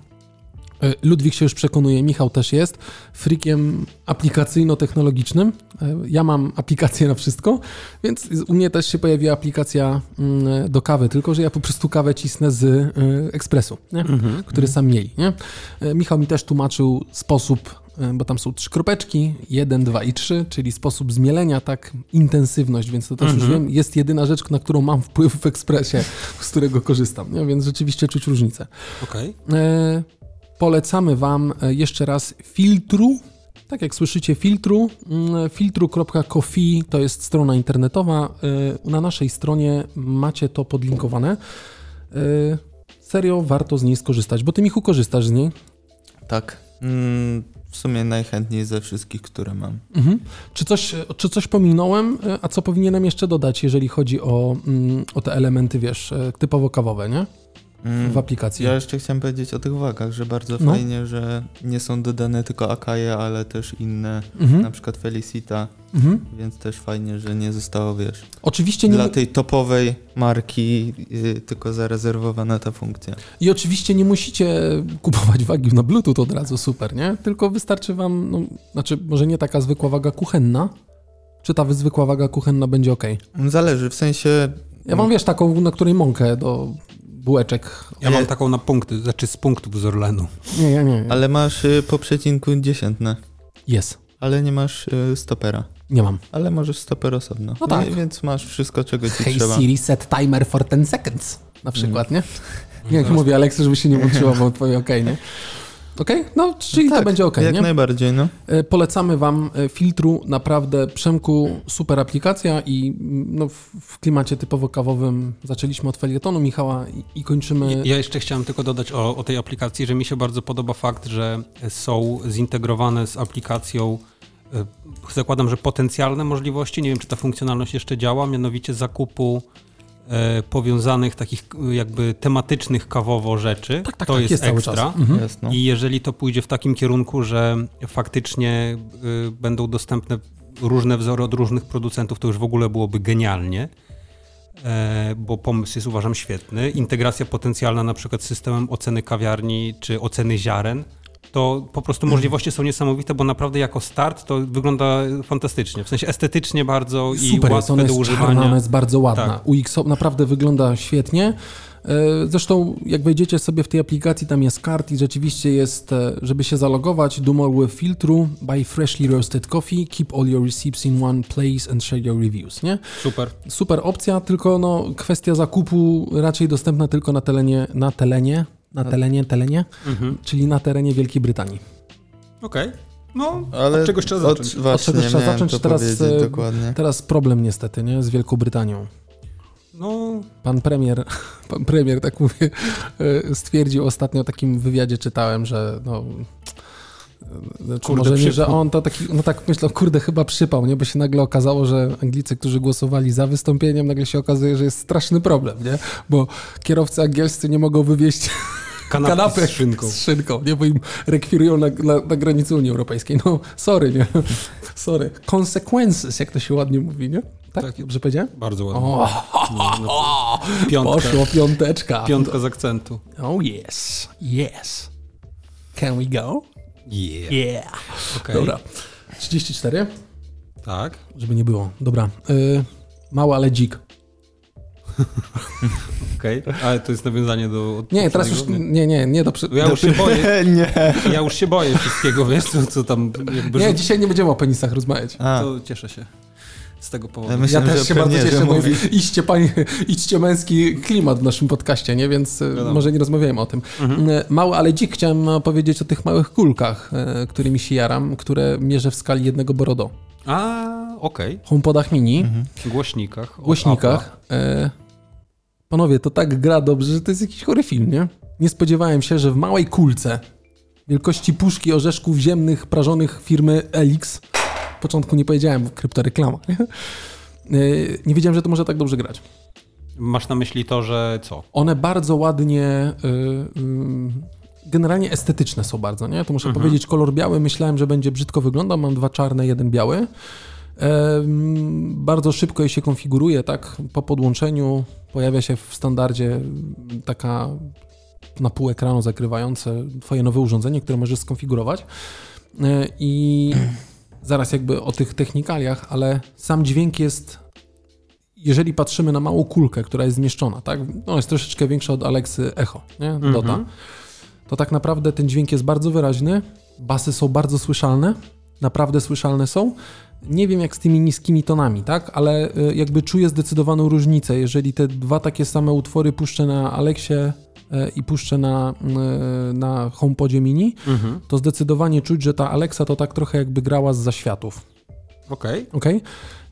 yy, Ludwik się już przekonuje, Michał też jest, freakiem aplikacyjno-technologicznym. Yy, ja mam aplikację na wszystko, więc u mnie też się pojawiła aplikacja mm, do kawy, tylko że ja po prostu kawę cisnę z ekspresu, nie? który sam mieli. Nie? Michał mi też tłumaczył sposób bo tam są trzy kropeczki, jeden, dwa i trzy, czyli sposób zmielenia, tak, intensywność, więc to też już wiem, jest jedyna rzecz, na którą mam wpływ w ekspresie, z którego korzystam, nie? więc rzeczywiście czuć różnicę. Okej. E, polecamy Wam e, jeszcze raz filtru. Tak jak słyszycie, filtru. mm, Filtru.coffee to jest strona internetowa. E, Na naszej stronie macie to podlinkowane. E, Serio, warto z niej skorzystać, bo ty, Michu, korzystasz z niej. Tak. Sumie najchętniej ze wszystkich, które mam. Mhm. Czy, coś, czy coś pominąłem, e, a co powinienem jeszcze dodać, jeżeli chodzi o, mm, o te elementy, wiesz, e, typowo kawowe, nie? Mm, W aplikacji. Ja jeszcze chciałem powiedzieć o tych wagach, że bardzo No. fajnie, że nie są dodane tylko Akaje, ale też inne, Mhm. na przykład Felicita, Mhm. więc też fajnie, że nie zostało, wiesz, Oczywiście nie, dla tej topowej marki yy, tylko zarezerwowana ta funkcja. I oczywiście nie musicie kupować wagi na Bluetooth od razu, super, nie? Tylko wystarczy wam, no, znaczy może nie taka zwykła waga kuchenna, czy ta zwykła waga kuchenna będzie ok? Zależy, w sensie... Ja mam, wiesz, taką, na której mąkę do bułeczek. Ja mam E, taką na punkty, znaczy z punktów z Orlenu. Nie, ja nie. Ale masz y, po przecinku dziesiętne, Jest. ale nie masz y, stopera. Nie mam. Ale możesz stoper osobno. No tak. Więc masz wszystko, czego ci Hey trzeba. Siri, set timer for 10 seconds. Na przykład, nie? Nie, jak mówię Aleksy, żeby się nie włączyła, bo twoje ok, nie? Okej? No, czyli to Tak, będzie ok, Jak nie? najbardziej, no. E, Polecamy Wam e, filtru, naprawdę Przemku, super aplikacja i mm, no, w, klimacie typowo kawowym zaczęliśmy od felietonu Michała i, i kończymy... Ja jeszcze chciałem tylko dodać o, o tej aplikacji, że mi się bardzo podoba fakt, że są zintegrowane z aplikacją, e, zakładam, że potencjalne możliwości, nie wiem czy ta funkcjonalność jeszcze działa, mianowicie zakupu powiązanych takich e, jakby tematycznych kawowo rzeczy. Tak, tak, to tak, jest, jest ekstra. Mhm. Jasno. I jeżeli to pójdzie w takim kierunku, że faktycznie y, będą dostępne różne wzory od różnych producentów, to już w ogóle byłoby genialnie, e, bo pomysł jest uważam świetny. Integracja potencjalna na przykład z systemem oceny kawiarni czy oceny ziaren, to po prostu możliwości są niesamowite, bo naprawdę jako start to wygląda fantastycznie. W sensie estetycznie bardzo i Super łatwe ona do jest używania. czarna, ona jest bardzo ładna. Tak. UX naprawdę wygląda świetnie. E, Zresztą, jak wejdziecie sobie w tej aplikacji, tam jest kart i rzeczywiście jest, e, żeby się zalogować, do more with filtru, buy freshly roasted coffee, keep all your receipts in one place and share your reviews, nie? Super. Super opcja, tylko no, kwestia zakupu raczej dostępna tylko na telenie, na telenie, na telenie, telenie, Mhm. czyli na terenie Wielkiej Brytanii. Okej. No, Ale od czegoś trzeba od, zacząć. Właśnie, czegoś trzeba zacząć, teraz, e, dokładnie. Teraz problem niestety, nie, z Wielką Brytanią. No, Pan premier, pan premier, tak mówię, e, stwierdził ostatnio w takim wywiadzie czytałem, że no. e, Znaczy Kurde, może nie, że on to taki, no tak myślał, kurde, chyba przypał, nie? Bo się nagle okazało, że Anglicy, którzy głosowali za wystąpieniem, nagle się okazuje, że jest straszny problem, nie? Bo kierowcy angielscy nie mogą wywieźć kanapki kanapek z szynką. z szynką, nie? Bo im rekwirują na, na, na granicy Unii Europejskiej. No, sorry, nie? Sorry. Consequences, jak to się ładnie mówi, nie? Tak? Tak. Dobrze powiedziałem? Bardzo ładnie. O, No, no. Piątka, poszło piąteczka. piątka z akcentu. Oh yes, yes. Can we go? Yeah. Yeah. Okej. Dobra. 34, Tak. żeby nie było. Dobra. Y, mały, ale dzik. Okej. Ale to jest nawiązanie do... Nie, teraz już, poprzedniego? nie, nie, nie do... Ja już się boję, nie. ja już się boję wszystkiego, wiesz, co, co tam jakby... Nie, dzisiaj nie będziemy o penisach rozmawiać. A, To cieszę się. z tego powodu. Ja myślę, ja też się bardzo cieszę, bo iście, panie, iście męski klimat w naszym podcaście, nie? Więc e, Wiadomo. może nie rozmawiajmy o tym. Mhm. E, Mały, ale dzik chciałem powiedzieć o tych małych kulkach, e, którymi się jaram, które mierzę w skali jednego borodo. A, okej. HomePodach mini, Mhm. Głośnikach. głośnikach. E, panowie, to tak gra dobrze, że to jest jakiś chory film, nie? Nie spodziewałem się, że w małej kulce wielkości puszki orzeszków ziemnych prażonych firmy Elix, w początku nie powiedziałem, kryptoreklama, nie? E, nie wiedziałem, że to może tak dobrze grać. Masz na myśli to, że co? One bardzo ładnie, y, y, generalnie estetyczne są bardzo, nie? To muszę Mhm. powiedzieć, kolor biały myślałem, że będzie brzydko wyglądał, mam dwa czarne, jeden biały. Bardzo szybko je się konfiguruje, tak? Po podłączeniu pojawia się w standardzie taka na pół ekranu zakrywające twoje nowe urządzenie, które możesz skonfigurować. E, I zaraz jakby o tych technikaliach, ale sam dźwięk jest jeżeli patrzymy na małą kulkę, która jest zmieszczona, tak? No jest troszeczkę większa od Alexy Echo, nie? Mhm. Dota. To tak naprawdę ten dźwięk jest bardzo wyraźny, basy są bardzo słyszalne, naprawdę słyszalne są. Nie wiem jak z tymi niskimi tonami, tak? Ale y, jakby czuję zdecydowaną różnicę. Jeżeli te dwa takie same utwory puszczę na Alexie y, i puszczę na, y, na HomePodzie mini, Mhm. to zdecydowanie czuć, że ta Alexa to tak trochę jakby grała z zaświatów. Okej. ok?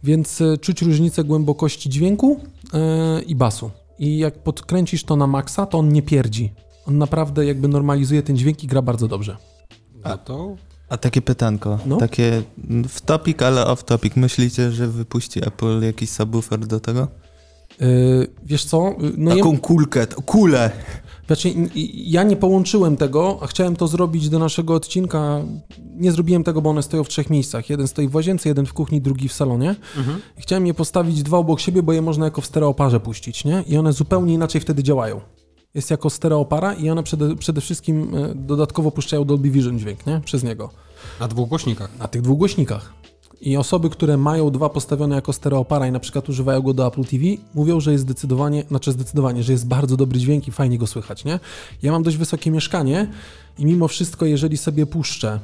Więc e, czuć różnicę głębokości dźwięku i basu. I jak podkręcisz to na maksa, to on nie pierdzi. On naprawdę jakby normalizuje ten dźwięk i gra bardzo dobrze. No to A takie pytanko, No. takie w topic, ale off topic. Myślicie, że wypuści Apple jakiś subwoofer do tego? E, wiesz co? No ja, Taką kulkę, t- kulę! znaczy, ja nie połączyłem tego, a chciałem to zrobić do naszego odcinka. Nie zrobiłem tego, bo one stoją w trzech miejscach. Jeden stoi w łazience, jeden w kuchni, drugi w salonie. mhm. Chciałem je postawić dwa obok siebie, bo je można jako w stereoparze puścić, nie? I one zupełnie inaczej wtedy działają. Jest jako stereopara i one przede, przede wszystkim e, dodatkowo puszczają Dolby Vision dźwięk, nie? Przez niego. na dwóch głośnikach. Na tych dwóch głośnikach. I osoby, które mają dwa postawione jako stereopara i na przykład używają go do Apple TV, mówią, że jest zdecydowanie, znaczy zdecydowanie, że jest bardzo dobry dźwięk i fajnie go słychać, nie? Ja mam dość wysokie mieszkanie i mimo wszystko, jeżeli sobie puszczę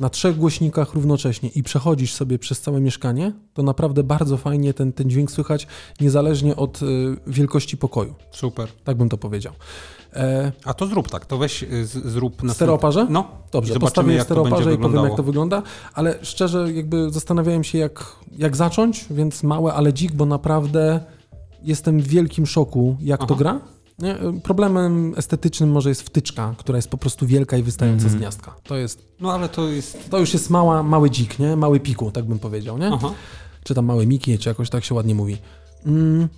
na trzech głośnikach równocześnie i przechodzisz sobie przez całe mieszkanie, to naprawdę bardzo fajnie ten, ten dźwięk słychać, niezależnie od y, wielkości pokoju. Super. Tak bym to powiedział. E, A to zrób tak, to weź y, z, zrób na stereoparze? No, Dobrze, postawię to stereoparze i powiem, jak to wygląda, ale szczerze jakby zastanawiałem się, jak, jak zacząć, więc małe, ale dzik, bo naprawdę jestem w wielkim szoku, jak to Aha. gra. Nie? Problemem estetycznym może jest wtyczka, która jest po prostu wielka i wystająca Mhm. z gniazdka. To jest, no ale to jest... to już jest mała, mały dzik, nie? Mały piku, tak bym powiedział, nie? Aha. Czy tam małe Miki, czy jakoś tak się ładnie mówi. Mm,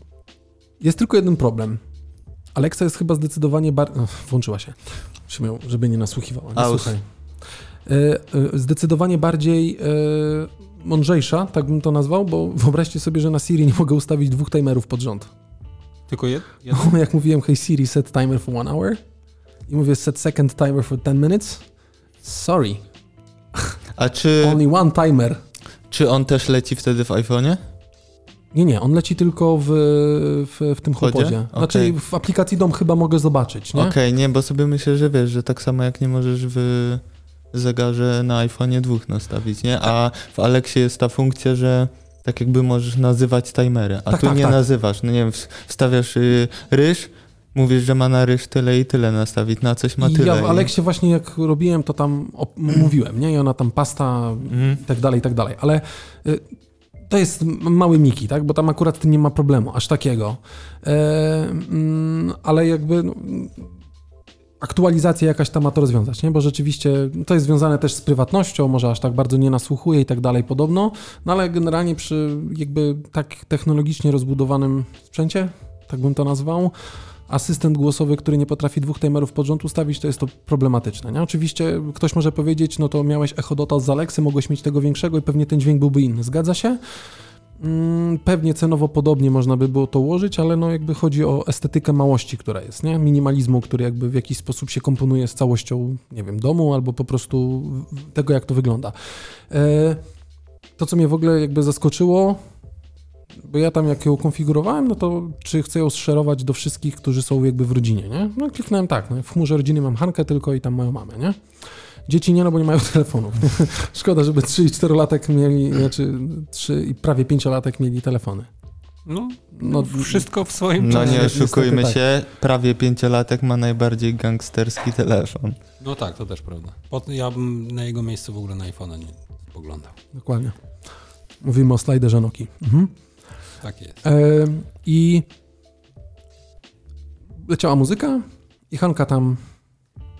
jest tylko jeden problem. Alexa jest chyba zdecydowanie bardziej... Włączyła się. Ją, żeby nie nasłuchiwała. Nie Aus. słuchaj. E, e, Zdecydowanie bardziej e, mądrzejsza, tak bym to nazwał, bo wyobraźcie sobie, że na Siri nie mogę ustawić dwóch timerów pod rząd. Tylko jed, jeden? Jak mówiłem, hey Siri, set timer for one hour i mówię set second timer for 10 minutes. Sorry, A czy, only one timer. czy on też leci wtedy w iPhone'ie? Nie, nie, on leci tylko w, w, w tym Chodzie? HomePodzie. Znaczy Okej. w aplikacji dom chyba mogę zobaczyć, nie? Okej, nie, bo sobie myślę, że wiesz, że tak samo jak nie możesz w zegarze na iPhone'ie dwóch nastawić, nie? A w Alexie jest ta funkcja, że tak jakby możesz nazywać timery, a Tak, tu tak, nie tak. nazywasz. No nie wiem, ws- wstawiasz y, ryż, mówisz, że ma na ryż tyle i tyle nastawić, na coś ma I tyle. ja w Aleksie właśnie jak robiłem, to tam mówiłem, nie? I ona tam pasta Mhm. i tak dalej, i tak dalej. Ale y, to jest mały Miki, tak? Bo tam akurat nie ma problemu, aż takiego. E, mm, ale jakby no, mm, aktualizacja jakaś tam ma to rozwiązać, nie? Bo rzeczywiście to jest związane też z prywatnością, może aż tak bardzo nie nasłuchuje i tak dalej podobno, no ale generalnie przy jakby tak technologicznie rozbudowanym sprzęcie, tak bym to nazwał, asystent głosowy, który nie potrafi dwóch timerów pod rząd ustawić, to jest to problematyczne. Nie? Oczywiście ktoś może powiedzieć, no to miałeś Echo Dota z Alexy, mogłeś mieć tego większego i pewnie ten dźwięk byłby inny. Zgadza się? Mm, Pewnie cenowo podobnie można by było to ułożyć, ale no jakby chodzi o estetykę małości, która jest, nie? Minimalizmu, który jakby w jakiś sposób się komponuje z całością, nie wiem, domu albo po prostu tego, jak to wygląda. E, To, co mnie w ogóle jakby zaskoczyło, bo ja tam jak ją konfigurowałem, no to czy chcę ją szerować do wszystkich, którzy są jakby w rodzinie, nie? No kliknąłem tak, no, w chmurze rodziny mam Hankę tylko i tam moją mamę, nie? Dzieci nie, no bo nie mają telefonów. Szkoda, żeby 3 i 4 latek mieli, znaczy 3 i prawie 5 latek mieli telefony. No, No, wszystko w swoim No czasie. nie niestety oszukujmy tak. się, prawie pięciolatek ma najbardziej gangsterski telefon. No tak, to też prawda. Ja bym na jego miejscu w ogóle na iPhone'a nie spoglądał. Dokładnie. Mówimy o slajderze Noki. Mhm. Tak jest. E, I leciała muzyka i Hanka tam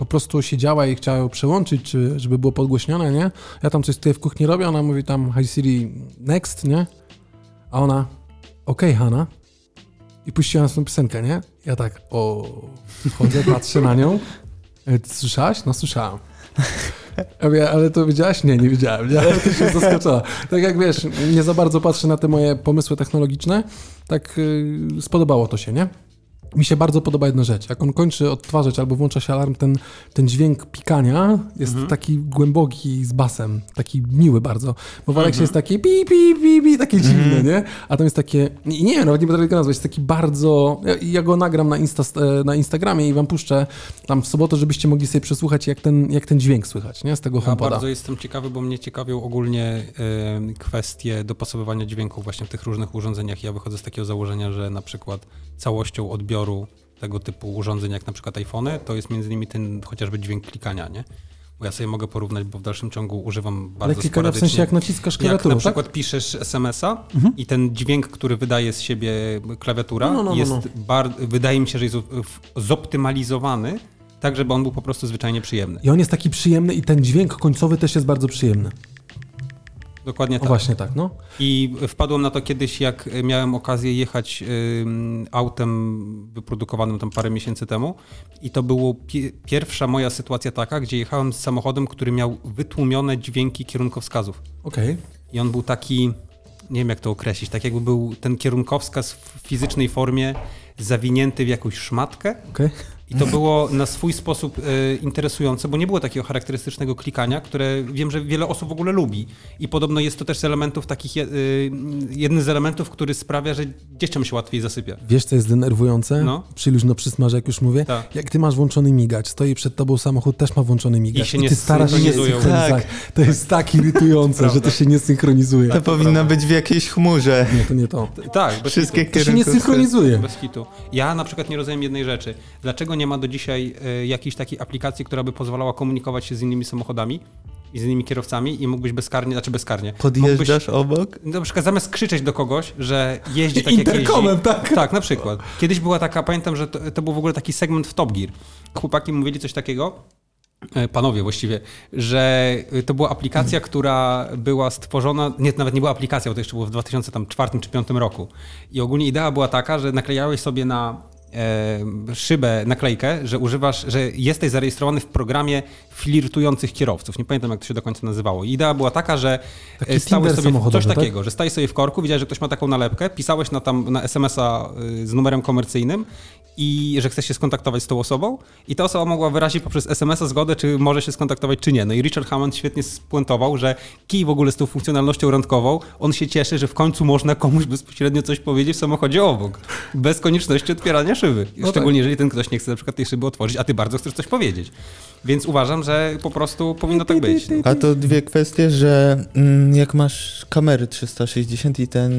po prostu siedziała i chciała ją przełączyć, czy, żeby było podgłośnione, nie? Ja tam coś tutaj w kuchni robię, ona mówi tam Hi Siri, next, nie? A ona, okej Hanna. I puściła nas tą piosenkę, nie? Ja tak, o, chodzę, patrzę na nią. E, słyszałaś? No słyszałam. Ja mówię, ale to wiedziałaś? Nie, nie wiedziałem. Nie, ale to się zaskoczyła. Tak jak wiesz, nie za bardzo patrzę na te moje pomysły technologiczne, tak yy, spodobało to się, nie? Mi się bardzo podoba jedna rzecz. Jak on kończy odtwarzać albo włącza się alarm, ten, ten dźwięk pikania jest taki głęboki z basem, taki miły bardzo. Bo w Alexie jest takie pi, pi, pi, pi, takie dziwne, nie? A tam jest takie, nie, nie wiem, nawet nie będę tego nazwać, jest taki bardzo, ja, ja go nagram na, Insta, e, na Instagramie i wam puszczę tam w sobotę, żebyście mogli sobie przesłuchać, jak ten, jak ten dźwięk słychać, nie? Z tego Ja HomePoda. bardzo jestem ciekawy, bo mnie ciekawią ogólnie e, kwestie dopasowywania dźwięków właśnie w tych różnych urządzeniach. Ja wychodzę z takiego założenia, że na przykład całością odbioru tego typu urządzeń, jak na przykład iPhony, to jest między innymi ten chociażby dźwięk klikania, nie? Bo ja sobie mogę porównać, bo w dalszym ciągu używam bardzo Ale klikania w sporadycznie. sensie jak naciskasz Jak klawiaturę, na tak? przykład piszesz SMS-a i ten dźwięk, który wydaje z siebie klawiatura, No, no, no, no, jest no. bar- wydaje mi się, że jest zoptymalizowany tak, żeby on był po prostu zwyczajnie przyjemny. I on jest taki przyjemny i ten dźwięk końcowy też jest bardzo przyjemny. Dokładnie O tak. właśnie tak, no. I wpadłem na to kiedyś, jak miałem okazję jechać autem wyprodukowanym tam parę miesięcy temu. I to było pi- pierwsza moja sytuacja taka, gdzie jechałem z samochodem, który miał wytłumione dźwięki kierunkowskazów. Okej. I on był taki, nie wiem jak to określić, tak jakby był ten kierunkowskaz w fizycznej formie zawinięty w jakąś szmatkę. Okej. I to było na swój sposób e, interesujące, bo nie było takiego charakterystycznego klikania, które wiem, że wiele osób w ogóle lubi. I podobno jest to też z elementów takich, y, jeden z elementów, który sprawia, że dzieciom się łatwiej zasypia. Wiesz, co jest denerwujące? No. Przy luźno przysmaże, jak już mówię. Tak. Jak ty masz włączony migacz, stoi przed tobą samochód, też ma włączony migacz. I się nie ty starasz się nie synchronizować. Tak. To jest tak irytujące, że to się nie synchronizuje. To powinno być w jakiejś chmurze. Nie, to nie to. Tak, bez Wszystkie kitu. To się nie synchronizuje. Bez hitu. Ja na przykład nie rozumiem jednej rzeczy. Dlaczego nie ma do dzisiaj e, jakiejś takiej aplikacji, która by pozwalała komunikować się z innymi samochodami i z innymi kierowcami i mógłbyś bezkarnie, znaczy bezkarnie. Podjeżdżasz obok? Na przykład zamiast krzyczeć do kogoś, że jeździ tak jak jeździ. tak. Tak, na przykład. Kiedyś była taka, pamiętam, że to, to był w ogóle taki segment w Top Gear. Chłopaki mówili coś takiego, e, panowie właściwie, że to była aplikacja, która była stworzona, nie, nawet nie była aplikacją, to jeszcze było w 2004 czy 2005 roku. I ogólnie idea była taka, że naklejałeś sobie na szybę naklejkę, że używasz, że jesteś zarejestrowany w programie flirtujących kierowców. Nie pamiętam, jak to się do końca nazywało. I idea była taka, że Taki e, stałeś sobie coś tak? takiego, że stajesz sobie w korku, widziałeś, że ktoś ma taką nalepkę, pisałeś na, tam, na SMS-a y, z numerem komercyjnym i że chcesz się skontaktować z tą osobą i ta osoba mogła wyrazić poprzez SMS-a zgodę, czy może się skontaktować, czy nie. No i Richard Hammond świetnie spuentował, że kij w ogóle z tą funkcjonalnością randkową, on się cieszy, że w końcu można komuś bezpośrednio coś powiedzieć w samochodzie obok, bez konieczności otwierania szyby. No Szczególnie jeżeli ten ktoś nie chce na przykład tej szyby otworzyć, a ty bardzo chcesz coś powiedzieć. Więc uważam, że po prostu powinno tak być. No. A to dwie kwestie, że mm, jak masz kamery 360 i ten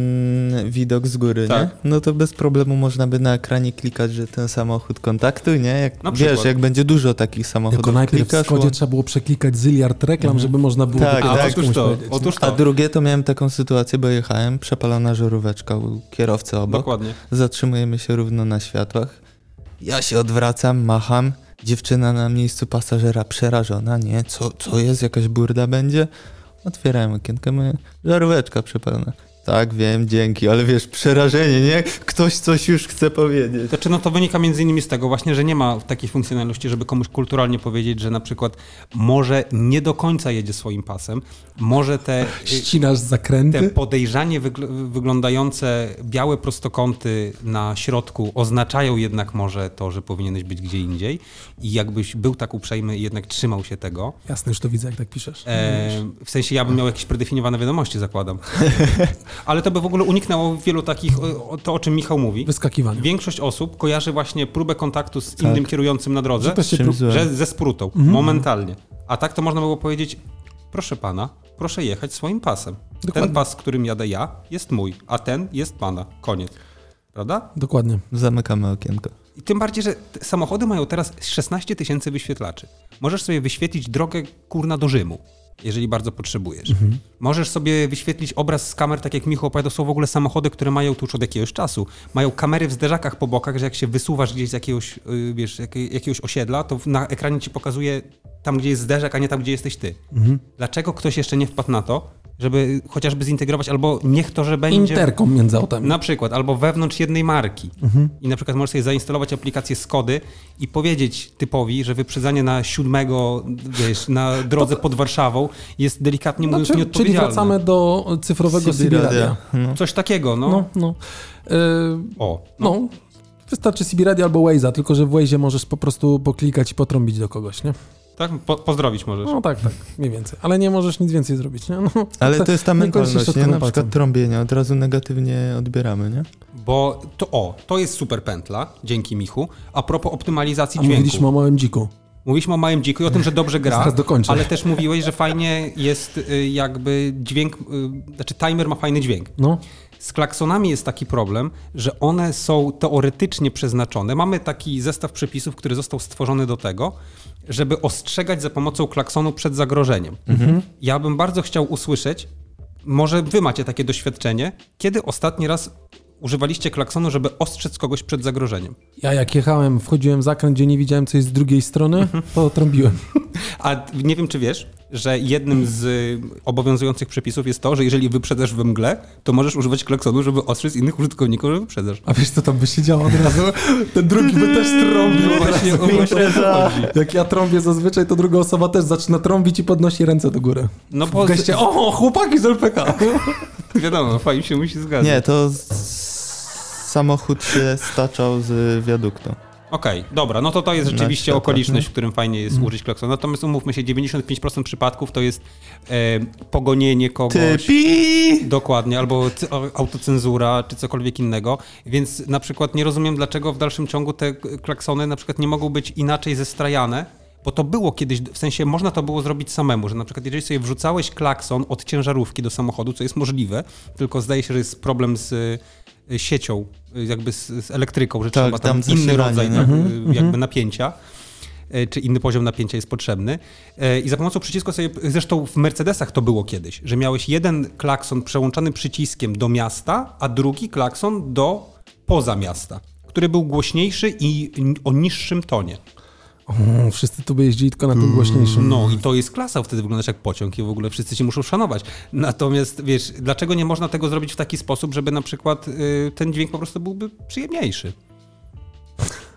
widok z góry, Tak. nie? No to bez problemu można by na ekranie klikać, że ten samochód kontaktuj, nie? Jak, Na wiesz, przykład. jak będzie dużo takich samochodów, Tylko najpierw w klikasz, Skodzie bo- trzeba było przeklikać zyliard reklam, żeby można było Tak, A tak. otóż to, powiedzieć, otóż A to. drugie to miałem taką sytuację, bo jechałem, przepalona żaróweczka u kierowcy obok. Dokładnie. Zatrzymujemy się równo na światłach. Ja się odwracam, macham. Dziewczyna na miejscu pasażera przerażona, nie? Co, co jest? Jakaś burda będzie? Otwierałem okienkę, mówię, żaróweczka przepalona. Tak, wiem, dzięki, ale wiesz, przerażenie, nie? Ktoś coś już chce powiedzieć. Znaczy, no to wynika między innymi z tego właśnie, że nie ma takiej funkcjonalności, żeby komuś kulturalnie powiedzieć, że na przykład może nie do końca jedzie swoim pasem, może te, Ścinasz te zakręty. podejrzanie wygl- wyglądające białe prostokąty na środku oznaczają jednak może to, że powinieneś być gdzie indziej i jakbyś był tak uprzejmy i jednak trzymał się tego, Jasne, już to widzę, jak tak piszesz. e, w sensie ja bym miał jakieś predefiniowane wiadomości, zakładam. Ale to by w ogóle uniknęło wielu takich, to o czym Michał mówi. Wyskakiwanie. Większość osób kojarzy właśnie próbę kontaktu z innym kierującym na drodze, Że że ze sprutą, momentalnie. A tak to można było powiedzieć, proszę pana, proszę jechać swoim pasem. Dokładnie. Ten pas, którym jadę ja, jest mój, a ten jest pana. Koniec. Prawda? Dokładnie. Zamykamy okienko. I tym bardziej, że samochody mają teraz 16 tysięcy wyświetlaczy. Możesz sobie wyświetlić drogę kurna do Rzymu, jeżeli bardzo potrzebujesz. Możesz sobie wyświetlić obraz z kamer, tak jak Michał opowiadał, są w ogóle samochody, które mają tu już od jakiegoś czasu. Mają kamery w zderzakach po bokach, że jak się wysuwasz gdzieś z jakiegoś, yy, wiesz, jakiegoś osiedla, to na ekranie ci pokazuje tam, gdzie jest zderzak, a nie tam, gdzie jesteś ty. Dlaczego ktoś jeszcze nie wpadł na to, żeby chociażby zintegrować, albo niech to, że będzie... Interkom między autami. Na przykład, albo wewnątrz jednej marki. I na przykład możesz sobie zainstalować aplikację Skody i powiedzieć typowi, że wyprzedzanie na siódmego, wiesz, na drodze pod Warszawą jest delikatnie mówiąc Znaczy, czyli nieodpowiedzialne. wracamy do cyfrowego CB radia. No. Coś takiego, no. No, no. Yy, O, no. Wystarczy CB Radio albo Waze'a, tylko że w Waze'ie możesz po prostu poklikać i potrąbić do kogoś, nie? Tak? Po, pozdrowić możesz. No tak, tak, mniej więcej. Ale nie możesz nic więcej zrobić, nie? No, Ale to jest ta się mentalność, nie? Na przykład palcem. trąbienie od razu negatywnie odbieramy, nie? Bo to, o, to jest super pętla, dzięki Michu. A propos optymalizacji A dźwięku. mówiliśmy o małym dziku. Mówiliśmy o małym dziku i o tym, że dobrze gra, Zaraz dokończę. ale też mówiłeś, że fajnie jest y, jakby dźwięk, y, znaczy timer ma fajny dźwięk. No, Z klaksonami jest taki problem, że one są teoretycznie przeznaczone. Mamy taki zestaw przepisów, który został stworzony do tego, żeby ostrzegać za pomocą klaksonu przed zagrożeniem. Ja bym bardzo chciał usłyszeć, może wy macie takie doświadczenie, kiedy ostatni raz używaliście klaksonu, żeby ostrzec kogoś przed zagrożeniem? ja jak jechałem, wchodziłem w zakręt, gdzie nie widziałem, co jest z drugiej strony, to trąbiłem. A nie wiem, czy wiesz, że jednym z obowiązujących przepisów jest to, że jeżeli wyprzedzasz we mgle, to możesz używać klaksonu, żeby ostrzec innych użytkowników, że wyprzedzasz. A wiesz, co tam by się działo od razu? Ten drugi by też trąbił. Właśnie, o właśnie o to chodzi. Jak ja trąbię zazwyczaj, to druga osoba też zaczyna trąbić i podnosi ręce do góry. No bo geście, o, chłopaki z LPK. wiadomo, fajnie się musi zgadzać. Nie, to samochód się staczał z wiaduktu. Okej, dobra, no to to jest rzeczywiście światłach, okoliczność, w którym fajnie jest użyć klaksonu. Natomiast umówmy się, 95% przypadków to jest e, pogonienie kogoś. Typi! Dokładnie, albo autocenzura, czy cokolwiek innego. Więc na przykład nie rozumiem, dlaczego w dalszym ciągu te klaksony na przykład nie mogą być inaczej zestrajane, bo to było kiedyś, w sensie można to było zrobić samemu, że na przykład jeżeli sobie wrzucałeś klakson od ciężarówki do samochodu, co jest możliwe, tylko zdaje się, że jest problem z siecią, y, jakby z, z elektryką, że Tak, trzeba tam, tam inny rodzaj nie? tak, Mhm, y, jakby napięcia e, czy inny poziom napięcia jest potrzebny. E, I za pomocą przycisku sobie, zresztą w Mercedesach to było kiedyś, że miałeś jeden klakson przełączany przyciskiem do miasta, a drugi klakson do poza miasta, który był głośniejszy i o niższym tonie. O, wszyscy tu by jeździli tylko na tym głośniejszym. No i to jest klasa, wtedy wyglądasz jak pociąg i w ogóle wszyscy ci muszą szanować. Natomiast wiesz, dlaczego nie można tego zrobić w taki sposób, żeby na przykład y, ten dźwięk po prostu byłby przyjemniejszy?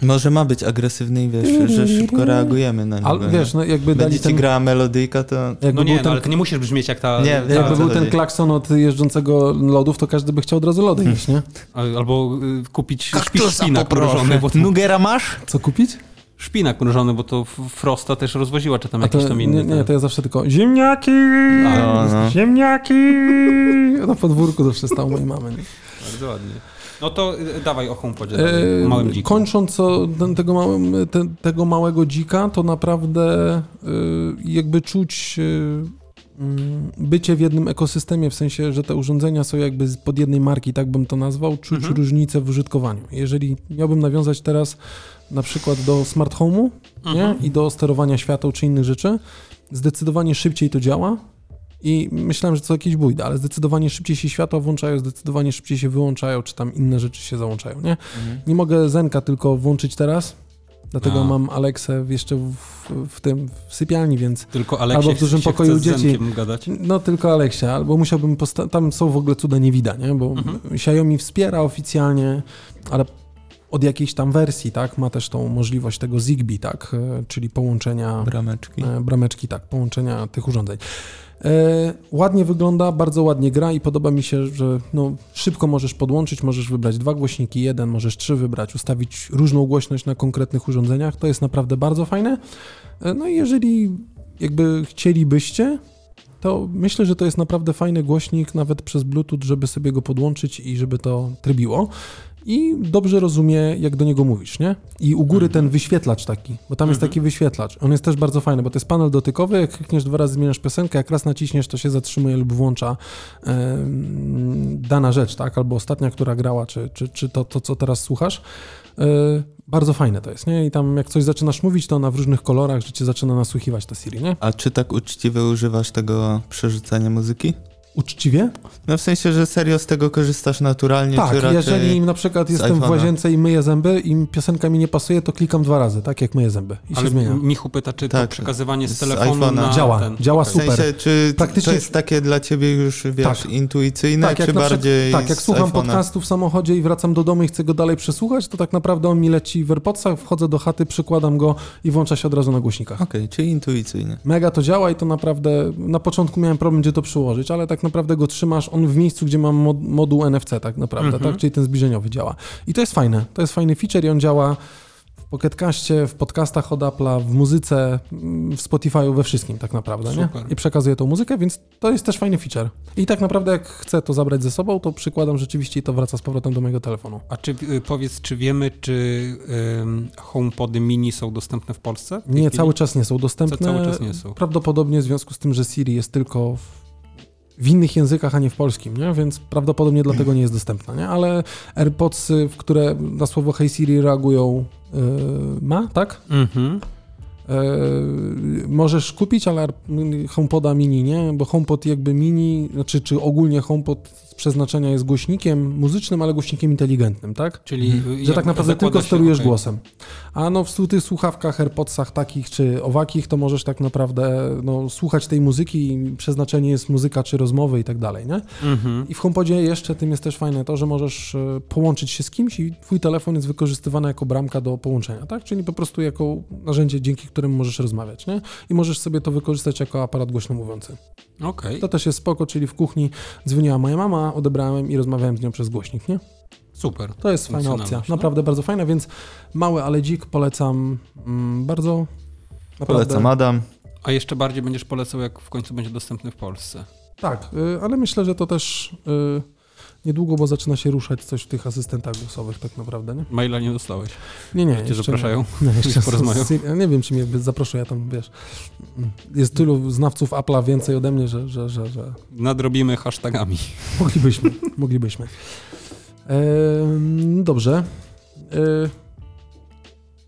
Może ma być agresywny i wiesz, że szybko reagujemy na niego. Ale nie? wiesz, no jakby dali Będzie ci ten, grała melodyjka, to... jakby No nie, no, ten, ale to nie musisz brzmieć jak ta... Nie, ta jakby był ten chodzi? klakson od jeżdżącego lodów, to każdy by chciał od razu lody jeść, nie? Albo y, kupić szpi- szpinak mrożony, bo Nugera masz? Co kupić? Szpinak mrożony, bo to Frosta też rozwoziła, czy tam A to, jakiś tam inny. nie, nie, ten. to ja zawsze tylko ziemniaki, No, no. ziemniaki. Na podwórku zawsze stał mojej mamy. Nie? Bardzo ładnie. No to y, dawaj o HomePodzie, E, małym dziku. Kończąc o ten, tego, małym, te, tego małego dzika, to naprawdę y, jakby czuć y, bycie w jednym ekosystemie, w sensie, że te urządzenia są jakby pod jednej marki, tak bym to nazwał, czuć Mhm. różnicę w użytkowaniu. Jeżeli miałbym nawiązać teraz na przykład do smart home'u? Mhm. i do sterowania światła czy innych rzeczy, zdecydowanie szybciej to działa. I myślałem, że to jakieś bójda, ale zdecydowanie szybciej się światła włączają, zdecydowanie szybciej się wyłączają, czy tam inne rzeczy się załączają, nie? Nie mogę Zenka tylko włączyć teraz, dlatego A. mam Alexę jeszcze w, w tym, w sypialni, więc Tylko Aleksie albo w dużym pokoju dzieci. Gadać. no tylko Aleksia, albo musiałbym, tam są w ogóle cuda nie widać, nie? Bo Mhm. Xiaomi wspiera oficjalnie, ale od jakiejś tam wersji, tak, ma też tą możliwość tego Zigbee, tak, e, czyli połączenia Brameczki. E, brameczki, tak, połączenia tych urządzeń. E, ładnie wygląda, bardzo ładnie gra i podoba mi się, że no, szybko możesz podłączyć, możesz wybrać dwa głośniki, jeden, możesz trzy wybrać, ustawić różną głośność na konkretnych urządzeniach. To jest naprawdę bardzo fajne. E, no i jeżeli jakby chcielibyście, to myślę, że to jest naprawdę fajny głośnik, nawet przez Bluetooth, żeby sobie go podłączyć i żeby to trybiło. I dobrze rozumie, jak do niego mówisz, nie? I u góry ten wyświetlacz taki, bo tam jest taki wyświetlacz. On jest też bardzo fajny, bo to jest panel dotykowy, jak klikniesz dwa razy zmieniasz piosenkę, jak raz naciśniesz, to się zatrzymuje lub włącza dana rzecz, tak? Albo ostatnia, która grała, czy, czy, czy to, to, co teraz słuchasz. E, bardzo fajne to jest, nie? I tam jak coś zaczynasz mówić, to ona w różnych kolorach, że cię zaczyna nasłuchiwać ta Siri, nie? A czy tak uczciwie używasz tego przerzucania muzyki? Uczciwie? No w sensie, że serio z tego korzystasz naturalnie, tak, czy raczej... jeżeli na przykład jestem w łazience i myję zęby i piosenka mi nie pasuje, to klikam dwa razy, tak jak myję zęby i się Ale zmienia. Michu pyta, czy to Tak, przekazywanie z z telefonu iPhone'a. na Działa, ten... działa. W super. sensie, czy Praktycznie- to jest takie dla ciebie już, wiesz, Tak. intuicyjne, Tak, jak czy na przykład- bardziej Tak, jak z słucham iPhone'a? podcastu w samochodzie i wracam do domu i chcę go dalej przesłuchać, to tak naprawdę on mi leci w AirPodsach, wchodzę do chaty, przykładam go i włącza się od razu na głośnikach. Okej, czyli intuicyjnie. Mega to działa i to naprawdę, na początku miałem problem, gdzie to przyłożyć, ale tak naprawdę go trzymasz, on w miejscu, gdzie mam mod, moduł NFC tak naprawdę, Mhm. tak? czyli ten zbliżeniowy działa. I to jest fajne, to jest fajny feature i on działa w Pocketcaście, w podcastach od Apple'a, w muzyce, w Spotify'u, we wszystkim tak naprawdę, nie? Super. I przekazuje tą muzykę, więc to jest też fajny feature. I tak naprawdę jak chcę to zabrać ze sobą, to przykładam rzeczywiście i to wraca z powrotem do mojego telefonu. A czy y, powiedz, czy wiemy, czy ym, HomePody mini są dostępne w Polsce? w Nie, chwili? cały czas nie są dostępne. Ca- cały czas nie są. Prawdopodobnie w związku z tym, że Siri jest tylko w, w innych językach, a nie w polskim, nie? więc prawdopodobnie dlatego nie jest dostępna. Nie? Ale AirPods, w które na słowo Hey Siri reagują, yy, ma, tak? Mhm. Yy, możesz kupić, ale HomePoda mini nie, bo HomePod jakby mini, znaczy czy ogólnie HomePod przeznaczenia jest głośnikiem muzycznym, ale głośnikiem inteligentnym, tak? Czyli Że jak tak naprawdę tylko sterujesz okej. głosem. A no w tych słuchawkach, AirPodsach takich czy owakich, to możesz tak naprawdę no, słuchać tej muzyki i przeznaczenie jest muzyka czy rozmowy i tak dalej, nie? Mhm. I w HomePodzie jeszcze tym jest też fajne to, że możesz e, połączyć się z kimś i twój telefon jest wykorzystywany jako bramka do połączenia, tak? Czyli po prostu jako narzędzie, dzięki któremu możesz rozmawiać, nie? I możesz sobie to wykorzystać jako aparat głośno mówiący. Okej, To też jest spoko, czyli w kuchni dzwoniła moja mama, odebrałem i rozmawiałem z nią przez głośnik, nie? super. To jest fajna opcja, no. naprawdę bardzo fajna, więc mały, ale dzik polecam mm, bardzo. Naprawdę. Polecam Adam. A jeszcze bardziej będziesz polecał, jak w końcu będzie dostępny w Polsce. Tak, y, ale myślę, że to też y, niedługo, bo zaczyna się ruszać coś w tych asystentach głosowych tak naprawdę, nie? Maila nie dostałeś. Nie, nie, Cię zapraszają? Nie, nie jeszcze z- nie wiem, czy mnie zaproszę, ja tam, wiesz, jest tylu znawców Apple'a więcej ode mnie, że, że, że, że Nadrobimy hashtagami. moglibyśmy, moglibyśmy. Em, dobrze. E,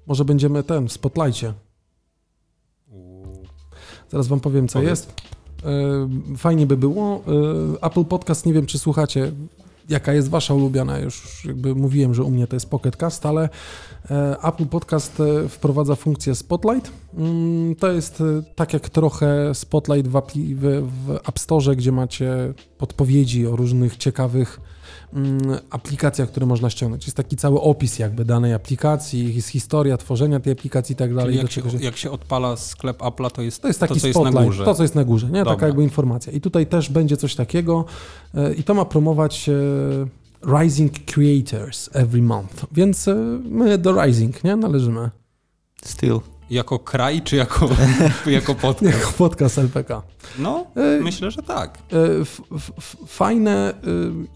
może będziemy ten, w Spotlightie. Zaraz wam powiem, co Powiedz. jest. E, Fajnie by było. E, Apple Podcast, nie wiem, czy słuchacie, jaka jest wasza ulubiona. Już jakby mówiłem, że u mnie to jest Pocket Cast, ale e, Apple Podcast e, wprowadza funkcję Spotlight. Mm, To jest e, tak jak trochę Spotlight w, apli- w, w App Store, gdzie macie podpowiedzi o różnych ciekawych mm, aplikacjach, które można ściągnąć. Jest taki cały opis jakby danej aplikacji, jest historia tworzenia tej aplikacji i tak dalej. Jak się, czego się- jak się odpala sklep Apple'a, to jest to jest taki to, co jest spotlight, na górze. to co jest na górze, nie? Dobra. Taka jakby informacja. I tutaj też będzie coś takiego e, i to ma promować e, Rising Creators every month. Więc my do Rising, nie? Należymy. Still. Jako kraj, czy jako, jako podcast? Jako podcast LPK. No, E, myślę, że tak. e, f, f, fajne e,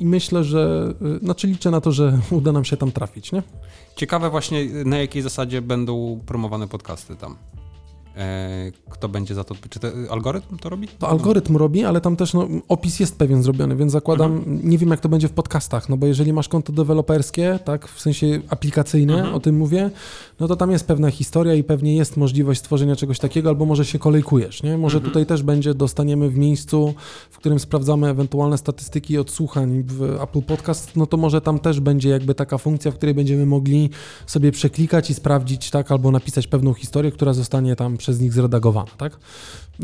i myślę, że e, znaczy liczę na to, że uda nam się tam trafić, nie? Ciekawe właśnie, na jakiej zasadzie będą promowane podcasty tam. E, kto będzie za to, czy to algorytm to robi? To algorytm robi, ale tam też no, opis jest pewien zrobiony, więc zakładam, Mhm. nie wiem jak to będzie w podcastach, no bo jeżeli masz konto deweloperskie, tak, w sensie aplikacyjne, Mhm. o tym mówię, no to tam jest pewna historia i pewnie jest możliwość stworzenia czegoś takiego, albo może się kolejkujesz, nie? Może Mhm. tutaj też będzie, dostaniemy w miejscu, w którym sprawdzamy ewentualne statystyki odsłuchań w Apple Podcast, no to może tam też będzie jakby taka funkcja, w której będziemy mogli sobie przeklikać i sprawdzić, tak, albo napisać pewną historię, która zostanie tam przez nich zredagowana, tak?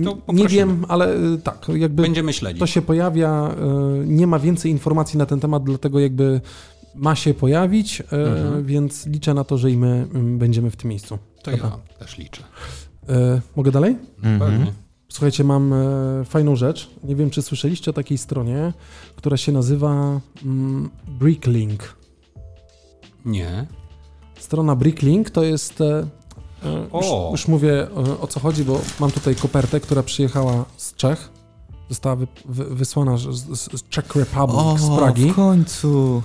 To nie wiem, ale y, tak, jakby Będziemy śledzić. to się pojawia, y, nie ma więcej informacji na ten temat, dlatego jakby ma się pojawić, y, Mhm. więc liczę na to, że i my będziemy w tym miejscu. To Dobra. ja też liczę. Mogę dalej? Mhm. Pewnie. Słuchajcie, mam fajną rzecz. Nie wiem, czy słyszeliście o takiej stronie, która się nazywa mm, Bricklink. Nie. Strona Bricklink to jest. E, już, już mówię e, o co chodzi, bo mam tutaj kopertę, która przyjechała z Czech. Została wy, wy, wysłana z, z, Czech Republic, O, z Pragi. w końcu.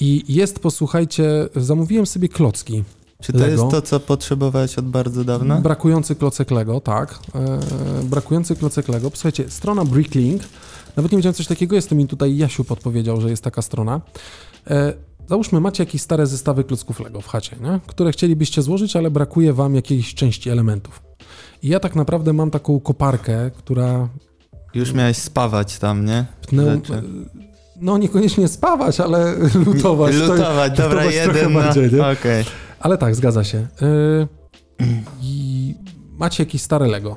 I jest, posłuchajcie, zamówiłem sobie klocki. Czy to Lego. jest to, co potrzebowałeś od bardzo dawna? Brakujący klocek Lego, tak. E, brakujący klocek Lego. Posłuchajcie, strona Bricklink, nawet nie wiedziałem coś takiego, jest to mi tutaj Jasiu podpowiedział, że jest taka strona. E, załóżmy, macie jakieś stare zestawy klocków Lego w chacie, nie? które chcielibyście złożyć, ale brakuje wam jakiejś części elementów. I ja tak naprawdę mam taką koparkę, która Już miałeś spawać tam, nie? pneu... Rzeczy. No niekoniecznie spawać, ale lutować. To- Lutować, dobra, lutować trochę jeden na... bardziej, nie? Okej. Ale tak, zgadza się. Yy, I macie jakieś stare Lego.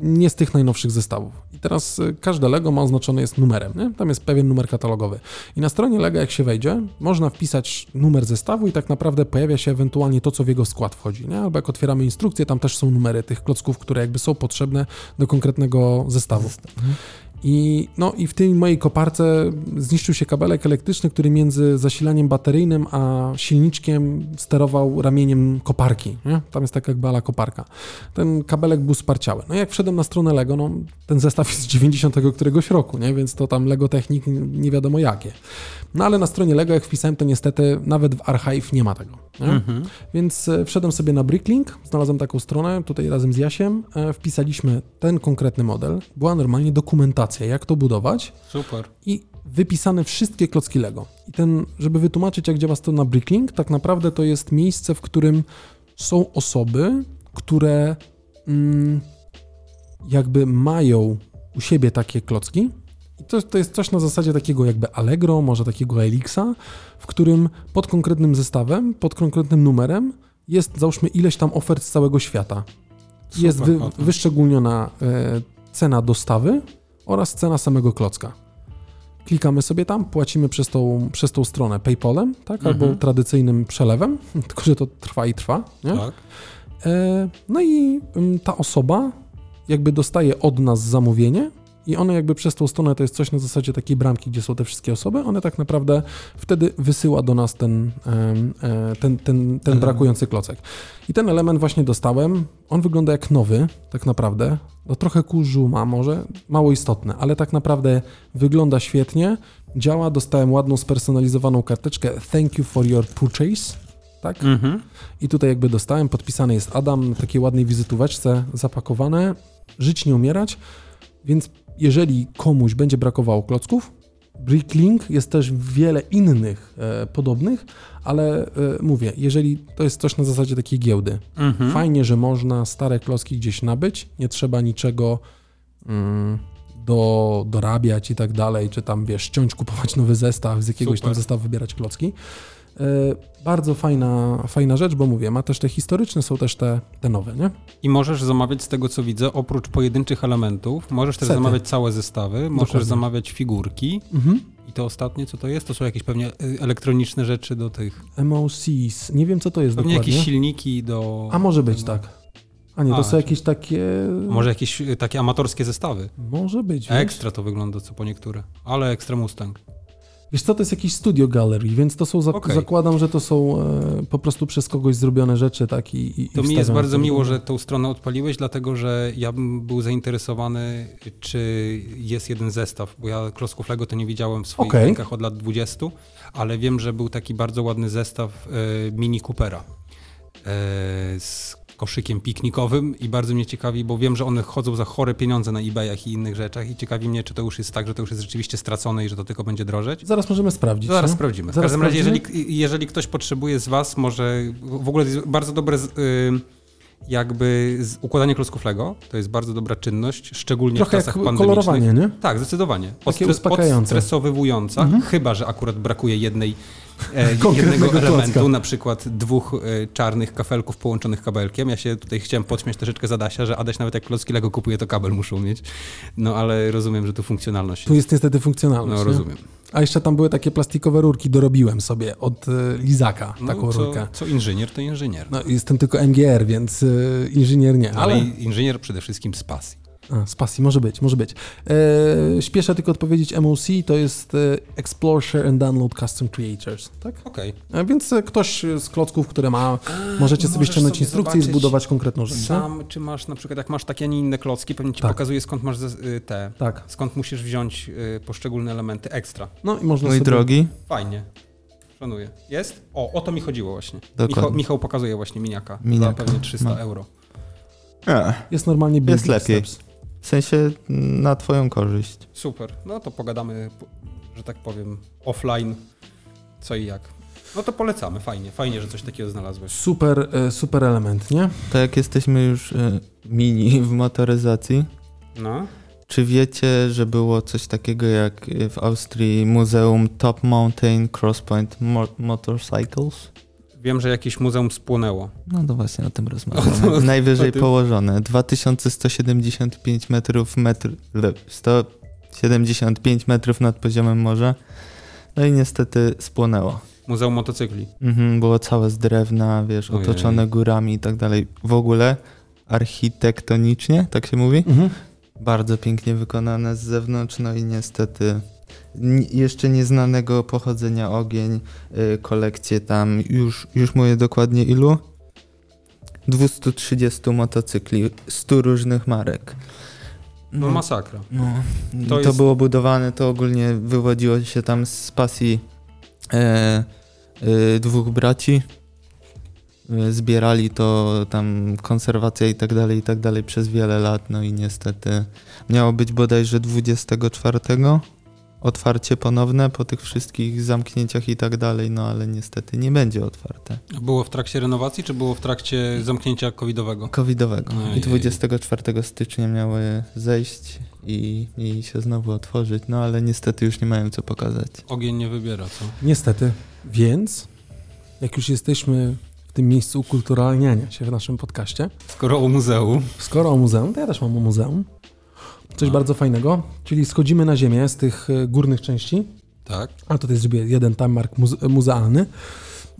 Nie z tych najnowszych zestawów. I teraz y, każde Lego ma oznaczone jest numerem, nie? Tam jest pewien numer katalogowy. I na stronie Lego, jak się wejdzie, można wpisać numer zestawu i tak naprawdę pojawia się ewentualnie to, co w jego skład wchodzi, nie? Albo jak otwieramy instrukcję, tam też są numery tych klocków, które jakby są potrzebne do konkretnego zestawu. I, no, I w tej mojej koparce zniszczył się kabelek elektryczny, który między zasilaniem bateryjnym a silniczkiem sterował ramieniem koparki. Nie? Tam jest taka jakby ala koparka. Ten kabelek był sparciały. No i jak wszedłem na stronę Lego, no ten zestaw jest z 90 któregoś roku, nie? więc to tam Lego Technik nie wiadomo jakie. No ale na stronie Lego, jak wpisałem, to niestety nawet w Archive nie ma tego. Nie? Mhm. Więc e, wszedłem sobie na Bricklink, znalazłem taką stronę, tutaj razem z Jasiem, e, wpisaliśmy ten konkretny model, była normalnie dokumentacja, jak to budować Super. i wypisane wszystkie klocki Lego. I ten, żeby wytłumaczyć, jak działa strona Bricklink, tak naprawdę to jest miejsce, w którym są osoby, które mm, jakby mają u siebie takie klocki. I to, to jest coś na zasadzie takiego jakby Allegro, może takiego Elixa, w którym pod konkretnym zestawem, pod konkretnym numerem jest załóżmy ileś tam ofert z całego świata. Super, jest wy, okej. wyszczególniona e, cena dostawy oraz cena samego klocka. Klikamy sobie tam, płacimy przez tą, przez tą stronę PayPalem, tak? Mhm. Albo tradycyjnym przelewem, tylko że to trwa i trwa. Nie? Tak. E, no i ym, ta osoba jakby dostaje od nas zamówienie i one jakby przez tą stronę to jest coś na zasadzie takiej bramki, gdzie są te wszystkie osoby, one tak naprawdę wtedy wysyła do nas ten, e, ten, ten, ten brakujący klocek. I ten element właśnie dostałem, on wygląda jak nowy, tak naprawdę, no trochę kurzu ma może, mało istotne, ale tak naprawdę wygląda świetnie, działa, dostałem ładną spersonalizowaną karteczkę. Thank you for your purchase, tak? Mhm. I tutaj jakby dostałem, podpisany jest Adam, na takiej ładnej wizytóweczce zapakowane, żyć nie umierać, więc jeżeli komuś będzie brakowało klocków, Bricklink jest też wiele innych e, podobnych, ale e, mówię, jeżeli to jest coś na zasadzie takiej giełdy, Mhm. fajnie, że można stare klocki gdzieś nabyć, nie trzeba niczego mm, do, dorabiać i tak dalej, czy tam wiesz, ściąć, kupować nowy zestaw, z jakiegoś tam Super. zestawu wybierać klocki. E, bardzo fajna, fajna rzecz, bo mówię, ma też te historyczne, są też te, te nowe, nie? I możesz zamawiać z tego, co widzę, oprócz pojedynczych elementów, możesz też Sety. zamawiać całe zestawy, możesz Dokładnie. zamawiać figurki. Mhm. I to ostatnie, co to jest? To są jakieś pewnie y, elektroniczne rzeczy do tych. MOCs, nie wiem co to jest Pewnie dokładnie. jakieś silniki do. A może być tak. A nie, to A, są jakieś takie... Może jakieś y, takie amatorskie zestawy. Może być, wiesz? Ekstra to wygląda co po niektóre. Ale ekstra Mustang. Wiesz co, to jest jakiś studio gallery, więc to są, zak- Okej. zakładam, że to są e, po prostu przez kogoś zrobione rzeczy, tak i, i To mi jest bardzo miło, że tą stronę odpaliłeś, dlatego że ja bym był zainteresowany, czy jest jeden zestaw, bo ja klocków Lego to nie widziałem w swoich Okej. rękach od lat 20, ale wiem, że był taki bardzo ładny zestaw e, Mini Coopera e, z koszykiem piknikowym i bardzo mnie ciekawi, bo wiem, że one chodzą za chore pieniądze na eBayach i innych rzeczach i ciekawi mnie, czy to już jest tak, że to już jest rzeczywiście stracone i że to tylko będzie drożeć. Zaraz możemy sprawdzić. Zaraz nie? sprawdzimy. W Zaraz każdym razie, jeżeli, jeżeli ktoś potrzebuje z Was, może w ogóle jest bardzo dobre z, y, jakby układanie klocków Lego, to jest bardzo dobra czynność, szczególnie Trochę w czasach jak pandemicznych. kolorowanie, nie? Tak, zdecydowanie. Takie uspokajające. Odstresowywująca, Mhm. chyba, że akurat brakuje jednej, jednego elementu, klocka. na przykład dwóch e, czarnych kafelków połączonych kabelkiem. Ja się tutaj chciałem podśmiać troszeczkę z Adasia, że Adaś nawet jak klocki Lego kupuje, to kabel muszą mieć. No ale rozumiem, że tu funkcjonalność Tu jest niestety funkcjonalność. No nie? rozumiem. A jeszcze tam były takie plastikowe rurki, dorobiłem sobie od e, Lizaka taką no, co, rurkę. co inżynier, to inżynier. No, jestem tylko MGR, więc e, inżynier nie, Ale ale inżynier przede wszystkim z pasji. A, z pasji, może być, może być. E, śpieszę tylko odpowiedzieć MOC, to jest e, Explore, Share and Download Custom Creators, tak? Okej. E, więc ktoś z klocków, które ma, możecie sobie ściągnąć sobie instrukcję i zbudować konkretną rzecz. Sam, czy masz na przykład, jak masz takie, a nie inne klocki, pewnie ci Tak. pokazuje skąd masz y, te, Tak. skąd musisz wziąć y, poszczególne elementy ekstra. No i można Mój sobie... drogi, Fajnie. Szanuję. Jest? O, o to mi chodziło właśnie. Michał, Michał pokazuje właśnie miniaka. Miniaka. Za pewnie 300 No. euro. Jest normalnie Jest lepiej. steps. W sensie na twoją korzyść. Super. No to pogadamy, po- że tak powiem, offline, co i jak. No to polecamy, fajnie, fajnie, że coś takiego znalazłeś. Super, e, super element, nie? Tak jak jesteśmy już e, mini w motoryzacji, No. czy wiecie, że było coś takiego jak w Austrii Muzeum Top Mountain Crosspoint Mo- Motorcycles? Wiem, że jakieś muzeum spłonęło. No to właśnie o tym rozmawiamy. Najwyżej o tym. położone. 2175 metrów, metr, le- 175 metrów nad poziomem morza. No i niestety spłonęło. Muzeum motocykli. Mhm, było całe z drewna, wiesz, Ojej. otoczone górami i tak dalej. W ogóle architektonicznie, tak się mówi? Mhm. Bardzo pięknie wykonane z zewnątrz, no i niestety jeszcze nieznanego pochodzenia ogień, y, kolekcje tam, już, już mówię dokładnie ilu? 230 motocykli, 100 różnych marek. No masakra. No, To to, jest- było budowane, to ogólnie wywodziło się tam z pasji e, e, dwóch braci. E, Zbierali to tam konserwacja i tak dalej, i tak dalej przez wiele lat, no i niestety miało być bodajże 24 otwarcie ponowne po tych wszystkich zamknięciach i tak dalej, no ale niestety nie będzie otwarte. Było w trakcie renowacji, czy było w trakcie zamknięcia covidowego? Covidowego. Ojej. I 24 stycznia miały zejść i, i się znowu otworzyć, no ale niestety już nie mają co pokazać. Ogień nie wybiera, co? Niestety. Więc, jak już jesteśmy w tym miejscu ukulturalniania się w naszym podcaście, Skoro o muzeum. skoro o muzeum, to ja też mam o muzeum. Coś bardzo fajnego, czyli schodzimy na ziemię z tych e, górnych części, Tak. a tutaj zrobię jeden timemark muze- muzealny.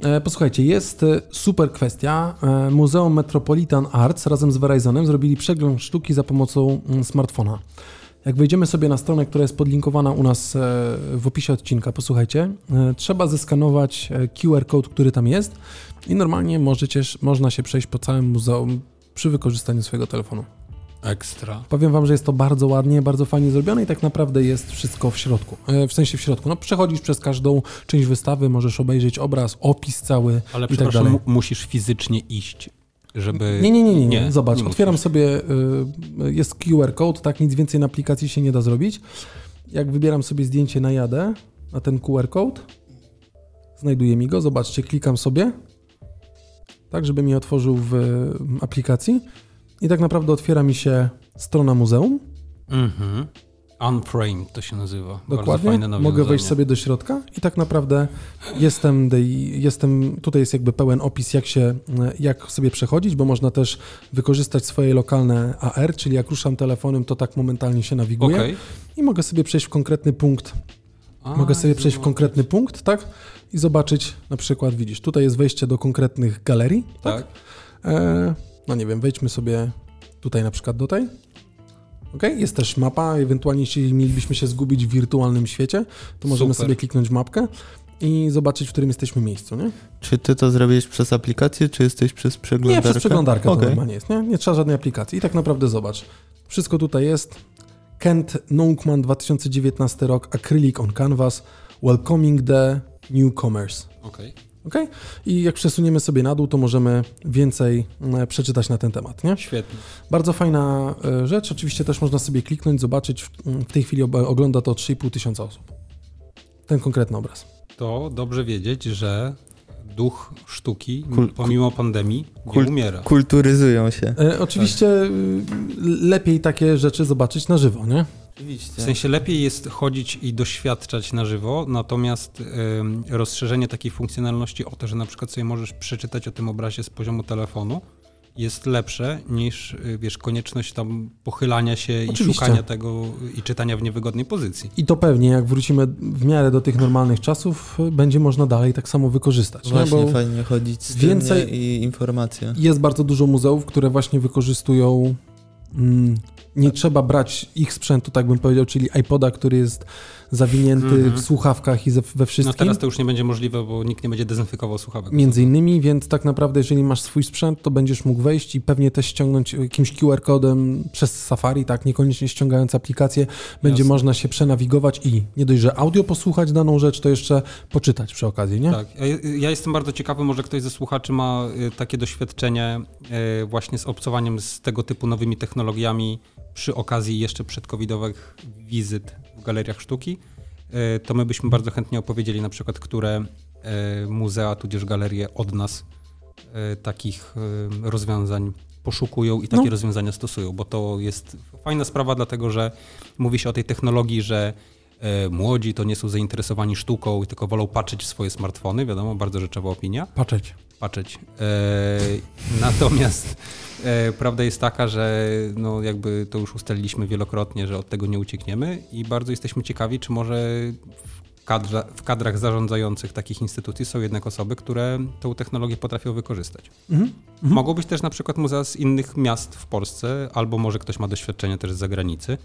E, Posłuchajcie, jest e, super kwestia. Muzeum Metropolitan Arts razem z Verizonem zrobili przegląd sztuki za pomocą mm, smartfona. Jak wejdziemy sobie na stronę, która jest podlinkowana u nas w opisie odcinka, posłuchajcie, trzeba zeskanować QR code, który tam jest i normalnie możecie, można się przejść po całym muzeum przy wykorzystaniu swojego telefonu. Ekstra. Powiem wam, że jest to bardzo ładnie, bardzo fajnie zrobione i tak naprawdę jest wszystko w środku. E, W sensie w środku. No przechodzisz przez każdą część wystawy, możesz obejrzeć obraz, opis cały Ale i tak dalej. mu- musisz fizycznie iść, żeby... Nie, nie, nie, nie, nie. Zobacz, nie otwieram musisz. sobie, y, jest QR code, tak, nic więcej na aplikacji się nie da zrobić. Jak wybieram sobie zdjęcie na jadę, na ten QR code, znajduje mi go, zobaczcie, klikam sobie, tak, żeby mi otworzył w aplikacji i tak naprawdę otwiera mi się strona muzeum, Mhm. Unframed to się nazywa. Dokładnie. Mogę wejść sobie do środka i tak naprawdę jestem, jestem, tutaj jest jakby pełen opis, jak się, jak sobie przechodzić, bo można też wykorzystać swoje lokalne AR, czyli jak ruszam telefonem, to tak momentalnie się nawiguję Okej. i mogę sobie przejść w konkretny punkt, A, mogę sobie przejść w konkretny punkt, tak? I zobaczyć, na przykład widzisz, tutaj jest wejście do konkretnych galerii, tak? Tak. E, no nie wiem, wejdźmy sobie tutaj na przykład do tej. Ok, jest też mapa, ewentualnie jeśli mielibyśmy się zgubić w wirtualnym świecie, to możemy Super. sobie kliknąć mapkę i zobaczyć, w którym jesteśmy miejscu, nie? Czy ty to zrobiłeś przez aplikację, czy jesteś przez Nie, przeglądarkę? przez przeglądarkę to Okej. normalnie jest, nie? Nie trzeba żadnej aplikacji. I tak naprawdę zobacz, wszystko tutaj jest. Kent Nonkman 2019 rok, Acrylic on Canvas, Welcoming the Newcomers. Okej. Ok? I jak przesuniemy sobie na dół, to możemy więcej e, przeczytać na ten temat, nie? Świetnie. Bardzo fajna e, rzecz. Oczywiście też można sobie kliknąć, zobaczyć. W, w tej chwili ogląda to 3,5 tysiąca osób. Ten konkretny obraz. To dobrze wiedzieć, że duch sztuki, Kul- pomimo pandemii, nie umiera. Kulturyzują się. E, oczywiście y, lepiej takie rzeczy zobaczyć na żywo, nie? Oczywiście. W sensie lepiej jest chodzić i doświadczać na żywo, natomiast ym, rozszerzenie takiej funkcjonalności o to, że na przykład sobie możesz przeczytać o tym obrazie z poziomu telefonu, jest lepsze niż, y, wiesz, konieczność tam pochylania się i Oczywiście. szukania tego i czytania w niewygodnej pozycji. I to pewnie, jak wrócimy w miarę do tych normalnych czasów, będzie można dalej tak samo wykorzystać. Nie? Właśnie Bo fajnie chodzić z więcej- więcej i informacje. jest bardzo dużo muzeów, które właśnie wykorzystują mm, nie trzeba brać ich sprzętu, tak bym powiedział, czyli iPoda, który jest zawinięty Mhm. w słuchawkach i we wszystkim. No teraz to już nie będzie możliwe, bo nikt nie będzie dezynfekował słuchawek. Między innymi, więc tak naprawdę, jeżeli masz swój sprzęt, to będziesz mógł wejść i pewnie też ściągnąć jakimś QR-kodem przez Safari, tak, niekoniecznie ściągając aplikację, będzie Jasne. można się przenawigować i nie dość, że audio posłuchać daną rzecz, to jeszcze poczytać przy okazji, nie? Tak. Ja, jestem bardzo ciekawy, może ktoś ze słuchaczy ma y, takie doświadczenie y, właśnie z obcowaniem z tego typu nowymi technologiami przy okazji jeszcze przedcovidowych wizyt w galeriach sztuki. Y, To my byśmy bardzo chętnie opowiedzieli na przykład, które y, muzea tudzież galerie od nas y, takich rozwiązań poszukują i takie No. rozwiązania stosują, bo to jest fajna sprawa, dlatego że mówi się o tej technologii, że e, młodzi to nie są zainteresowani sztuką, tylko wolą patrzeć w swoje smartfony, wiadomo, bardzo rzeczowa opinia, Patrzeć. Patrzeć. E, natomiast e, prawda jest taka, że no jakby to już ustaliliśmy wielokrotnie, że od tego nie uciekniemy i bardzo jesteśmy ciekawi, czy może w, kadrze, w kadrach zarządzających takich instytucji są jednak osoby, które tą technologię potrafią wykorzystać. Mhm. Mhm. Mogą być też na przykład muzea z innych miast w Polsce, albo może ktoś ma doświadczenie też z zagranicy,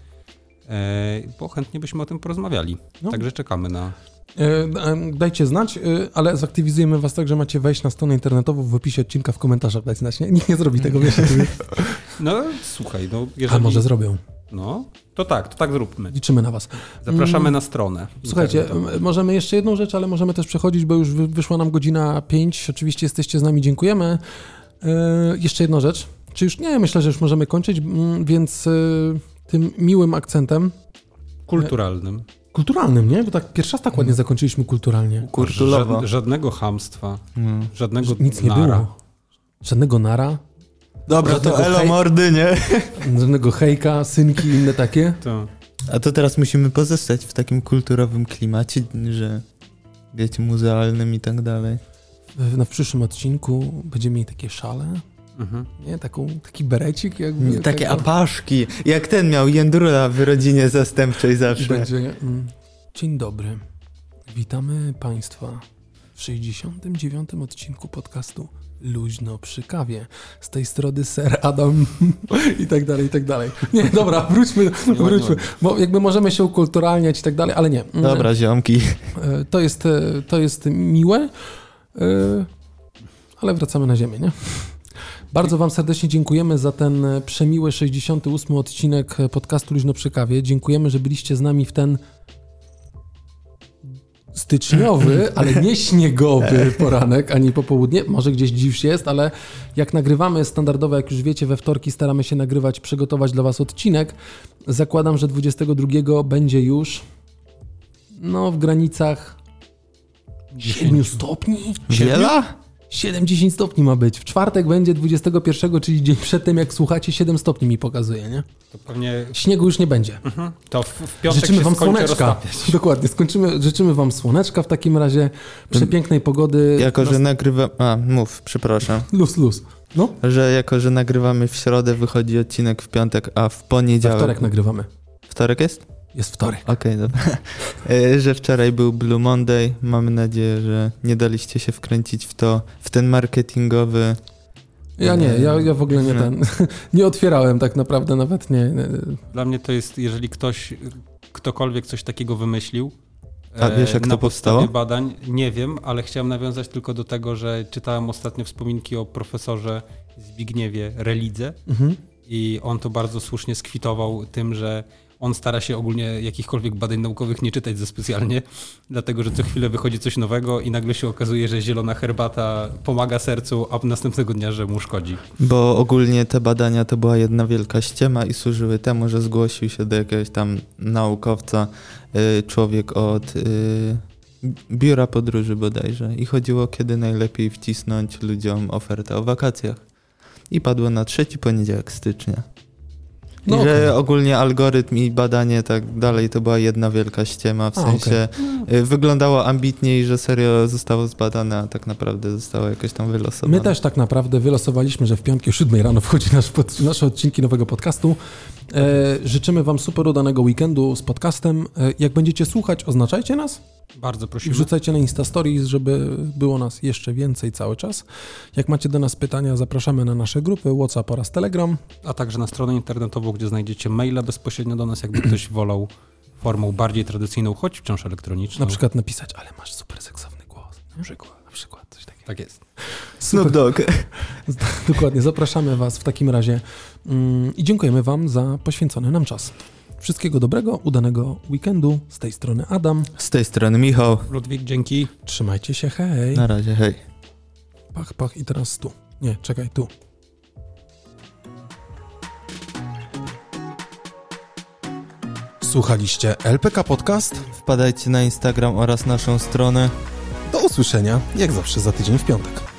e, bo chętnie byśmy o tym porozmawiali. No. Także czekamy na... E, Dajcie znać, e, ale zaktywizujemy was tak, że macie wejść na stronę internetową w opisie odcinka w komentarzach dać znać. Nie? Nikt nie zrobi tego, wiesz. No słuchaj, no A jeżeli... może zrobią. No, to tak, to tak zróbmy. Liczymy na was. Zapraszamy Mm. na stronę. Słuchajcie, możemy jeszcze jedną rzecz, ale możemy też przechodzić, bo już wy- wyszła nam godzina 5. Oczywiście jesteście z nami, dziękujemy. E, jeszcze jedna rzecz. Czy już nie? Myślę, że już możemy kończyć, więc tym miłym akcentem Kulturalnym. Kulturalnym, nie? Bo tak pierwszy raz tak ładnie zakończyliśmy kulturalnie. Kurtulowo. Żad, żadnego hamstwa, Mm. żadnego Nic nie nara. było. Żadnego nara, Dobra, Żadnego to elo hej- mordy, nie? żadnego hejka, synki i inne takie. To. A to teraz musimy pozostać w takim kulturowym klimacie, że wiecie, muzealnym i tak dalej. W, na w przyszłym odcinku będziemy mieli takie szale, Mhm. nie? Taką, taki berecik jakby. Takie tego. apaszki, jak ten miał Jędrula w rodzinie zastępczej zawsze. będzie. mm, Dzień dobry. Witamy Państwa w 69. odcinku podcastu Luźno przy kawie. Z tej strony Ser Adam i tak dalej, i tak dalej. Nie, dobra, wróćmy, wróćmy, bo jakby możemy się ukulturalniać i tak dalej, ale nie. Mm, Dobra, ziomki. e, To jest, e, to jest miłe, e, ale wracamy na ziemię, nie? Bardzo Wam serdecznie dziękujemy za ten e, przemiły 68 odcinek e, podcastu Luźno przy kawie. Dziękujemy, że byliście z nami w ten styczniowy, ale nie śniegowy poranek, ani popołudnie. Może gdzieś dziś jest, ale jak nagrywamy standardowo, jak już wiecie, we wtorki staramy się nagrywać, przygotować dla Was odcinek. Zakładam, że 22 będzie już no w granicach 7 stopni? Wiela? 7-10 stopni ma być. W czwartek będzie 21, czyli dzień przed tym, jak słuchacie, 7 stopni mi pokazuje, nie? To pewnie Śniegu już nie będzie. mhm. to w, w piątek Życzymy się wam słoneczka. roztapiać. Dokładnie, skończymy, życzymy wam słoneczka w takim razie, przepięknej pogody. Jako, że Nas- nagrywa... A, mów, przepraszam. Luz, luz. No, Że jako, że nagrywamy w środę, wychodzi odcinek w piątek, a w we poniedziałek... wtorek nagrywamy. Wtorek jest? Jest wtorek. Okej, dobra. E, że wczoraj był Blue Monday. Mamy nadzieję, że nie daliście się wkręcić w to, w ten marketingowy... Ja nie, ja, ja w ogóle nie Nie. ten. Nie otwierałem tak naprawdę, nawet nie. nie. Dla mnie to jest, jeżeli ktoś, ktokolwiek coś takiego wymyślił, A wiesz, jak na to podstawie powstało? badań, nie wiem, ale chciałem nawiązać tylko do tego, że czytałem ostatnio wspominki o profesorze Zbigniewie Relidze Mhm. i on to bardzo słusznie skwitował tym, że on stara się ogólnie jakichkolwiek badań naukowych nie czytać za specjalnie, dlatego że co chwilę wychodzi coś nowego i nagle się okazuje, że zielona herbata pomaga sercu, a następnego dnia, że mu szkodzi. Bo ogólnie te badania to była jedna wielka ściema i służyły temu, że zgłosił się do jakiegoś tam naukowca y, człowiek od y, biura podróży bodajże i chodziło kiedy najlepiej wcisnąć ludziom ofertę o wakacjach. I padło na trzeci poniedziałek stycznia. I No że okej. ogólnie algorytm i badanie tak dalej to była jedna wielka ściema, w A, sensie y, wyglądało ambitnie i że serio zostało zbadane, a tak naprawdę zostało jakoś tam wylosowane. My też tak naprawdę wylosowaliśmy, że w piątki o 7 rano wchodzi nasz pod, nasze odcinki nowego podcastu. E, życzymy Wam super udanego weekendu z podcastem. E, jak będziecie słuchać, oznaczajcie nas Bardzo i prosimy. wrzucajcie na Insta Stories, żeby było nas jeszcze więcej cały czas. Jak macie do nas pytania, zapraszamy na nasze grupy WhatsApp oraz Telegram. A także na stronę internetową, gdzie znajdziecie maila bezpośrednio do nas, jakby ktoś wolał formą bardziej tradycyjną, choć wciąż elektroniczną. Na przykład napisać, ale masz super seksowny głos. Na przykład. Na przykład. Tak jest. Snoop Dogg. Dokładnie, zapraszamy Was w takim razie mm, i dziękujemy Wam za poświęcony nam czas. Wszystkiego dobrego, udanego weekendu. Z tej strony Adam. Z tej strony Michał. Ludwik, dzięki. Trzymajcie się, hej. Na razie, hej. Pach, pach i teraz tu. Nie, czekaj, tu. Słuchaliście LPK Podcast? Wpadajcie na Instagram oraz naszą stronę. Do usłyszenia, jak zawsze za tydzień w piątek.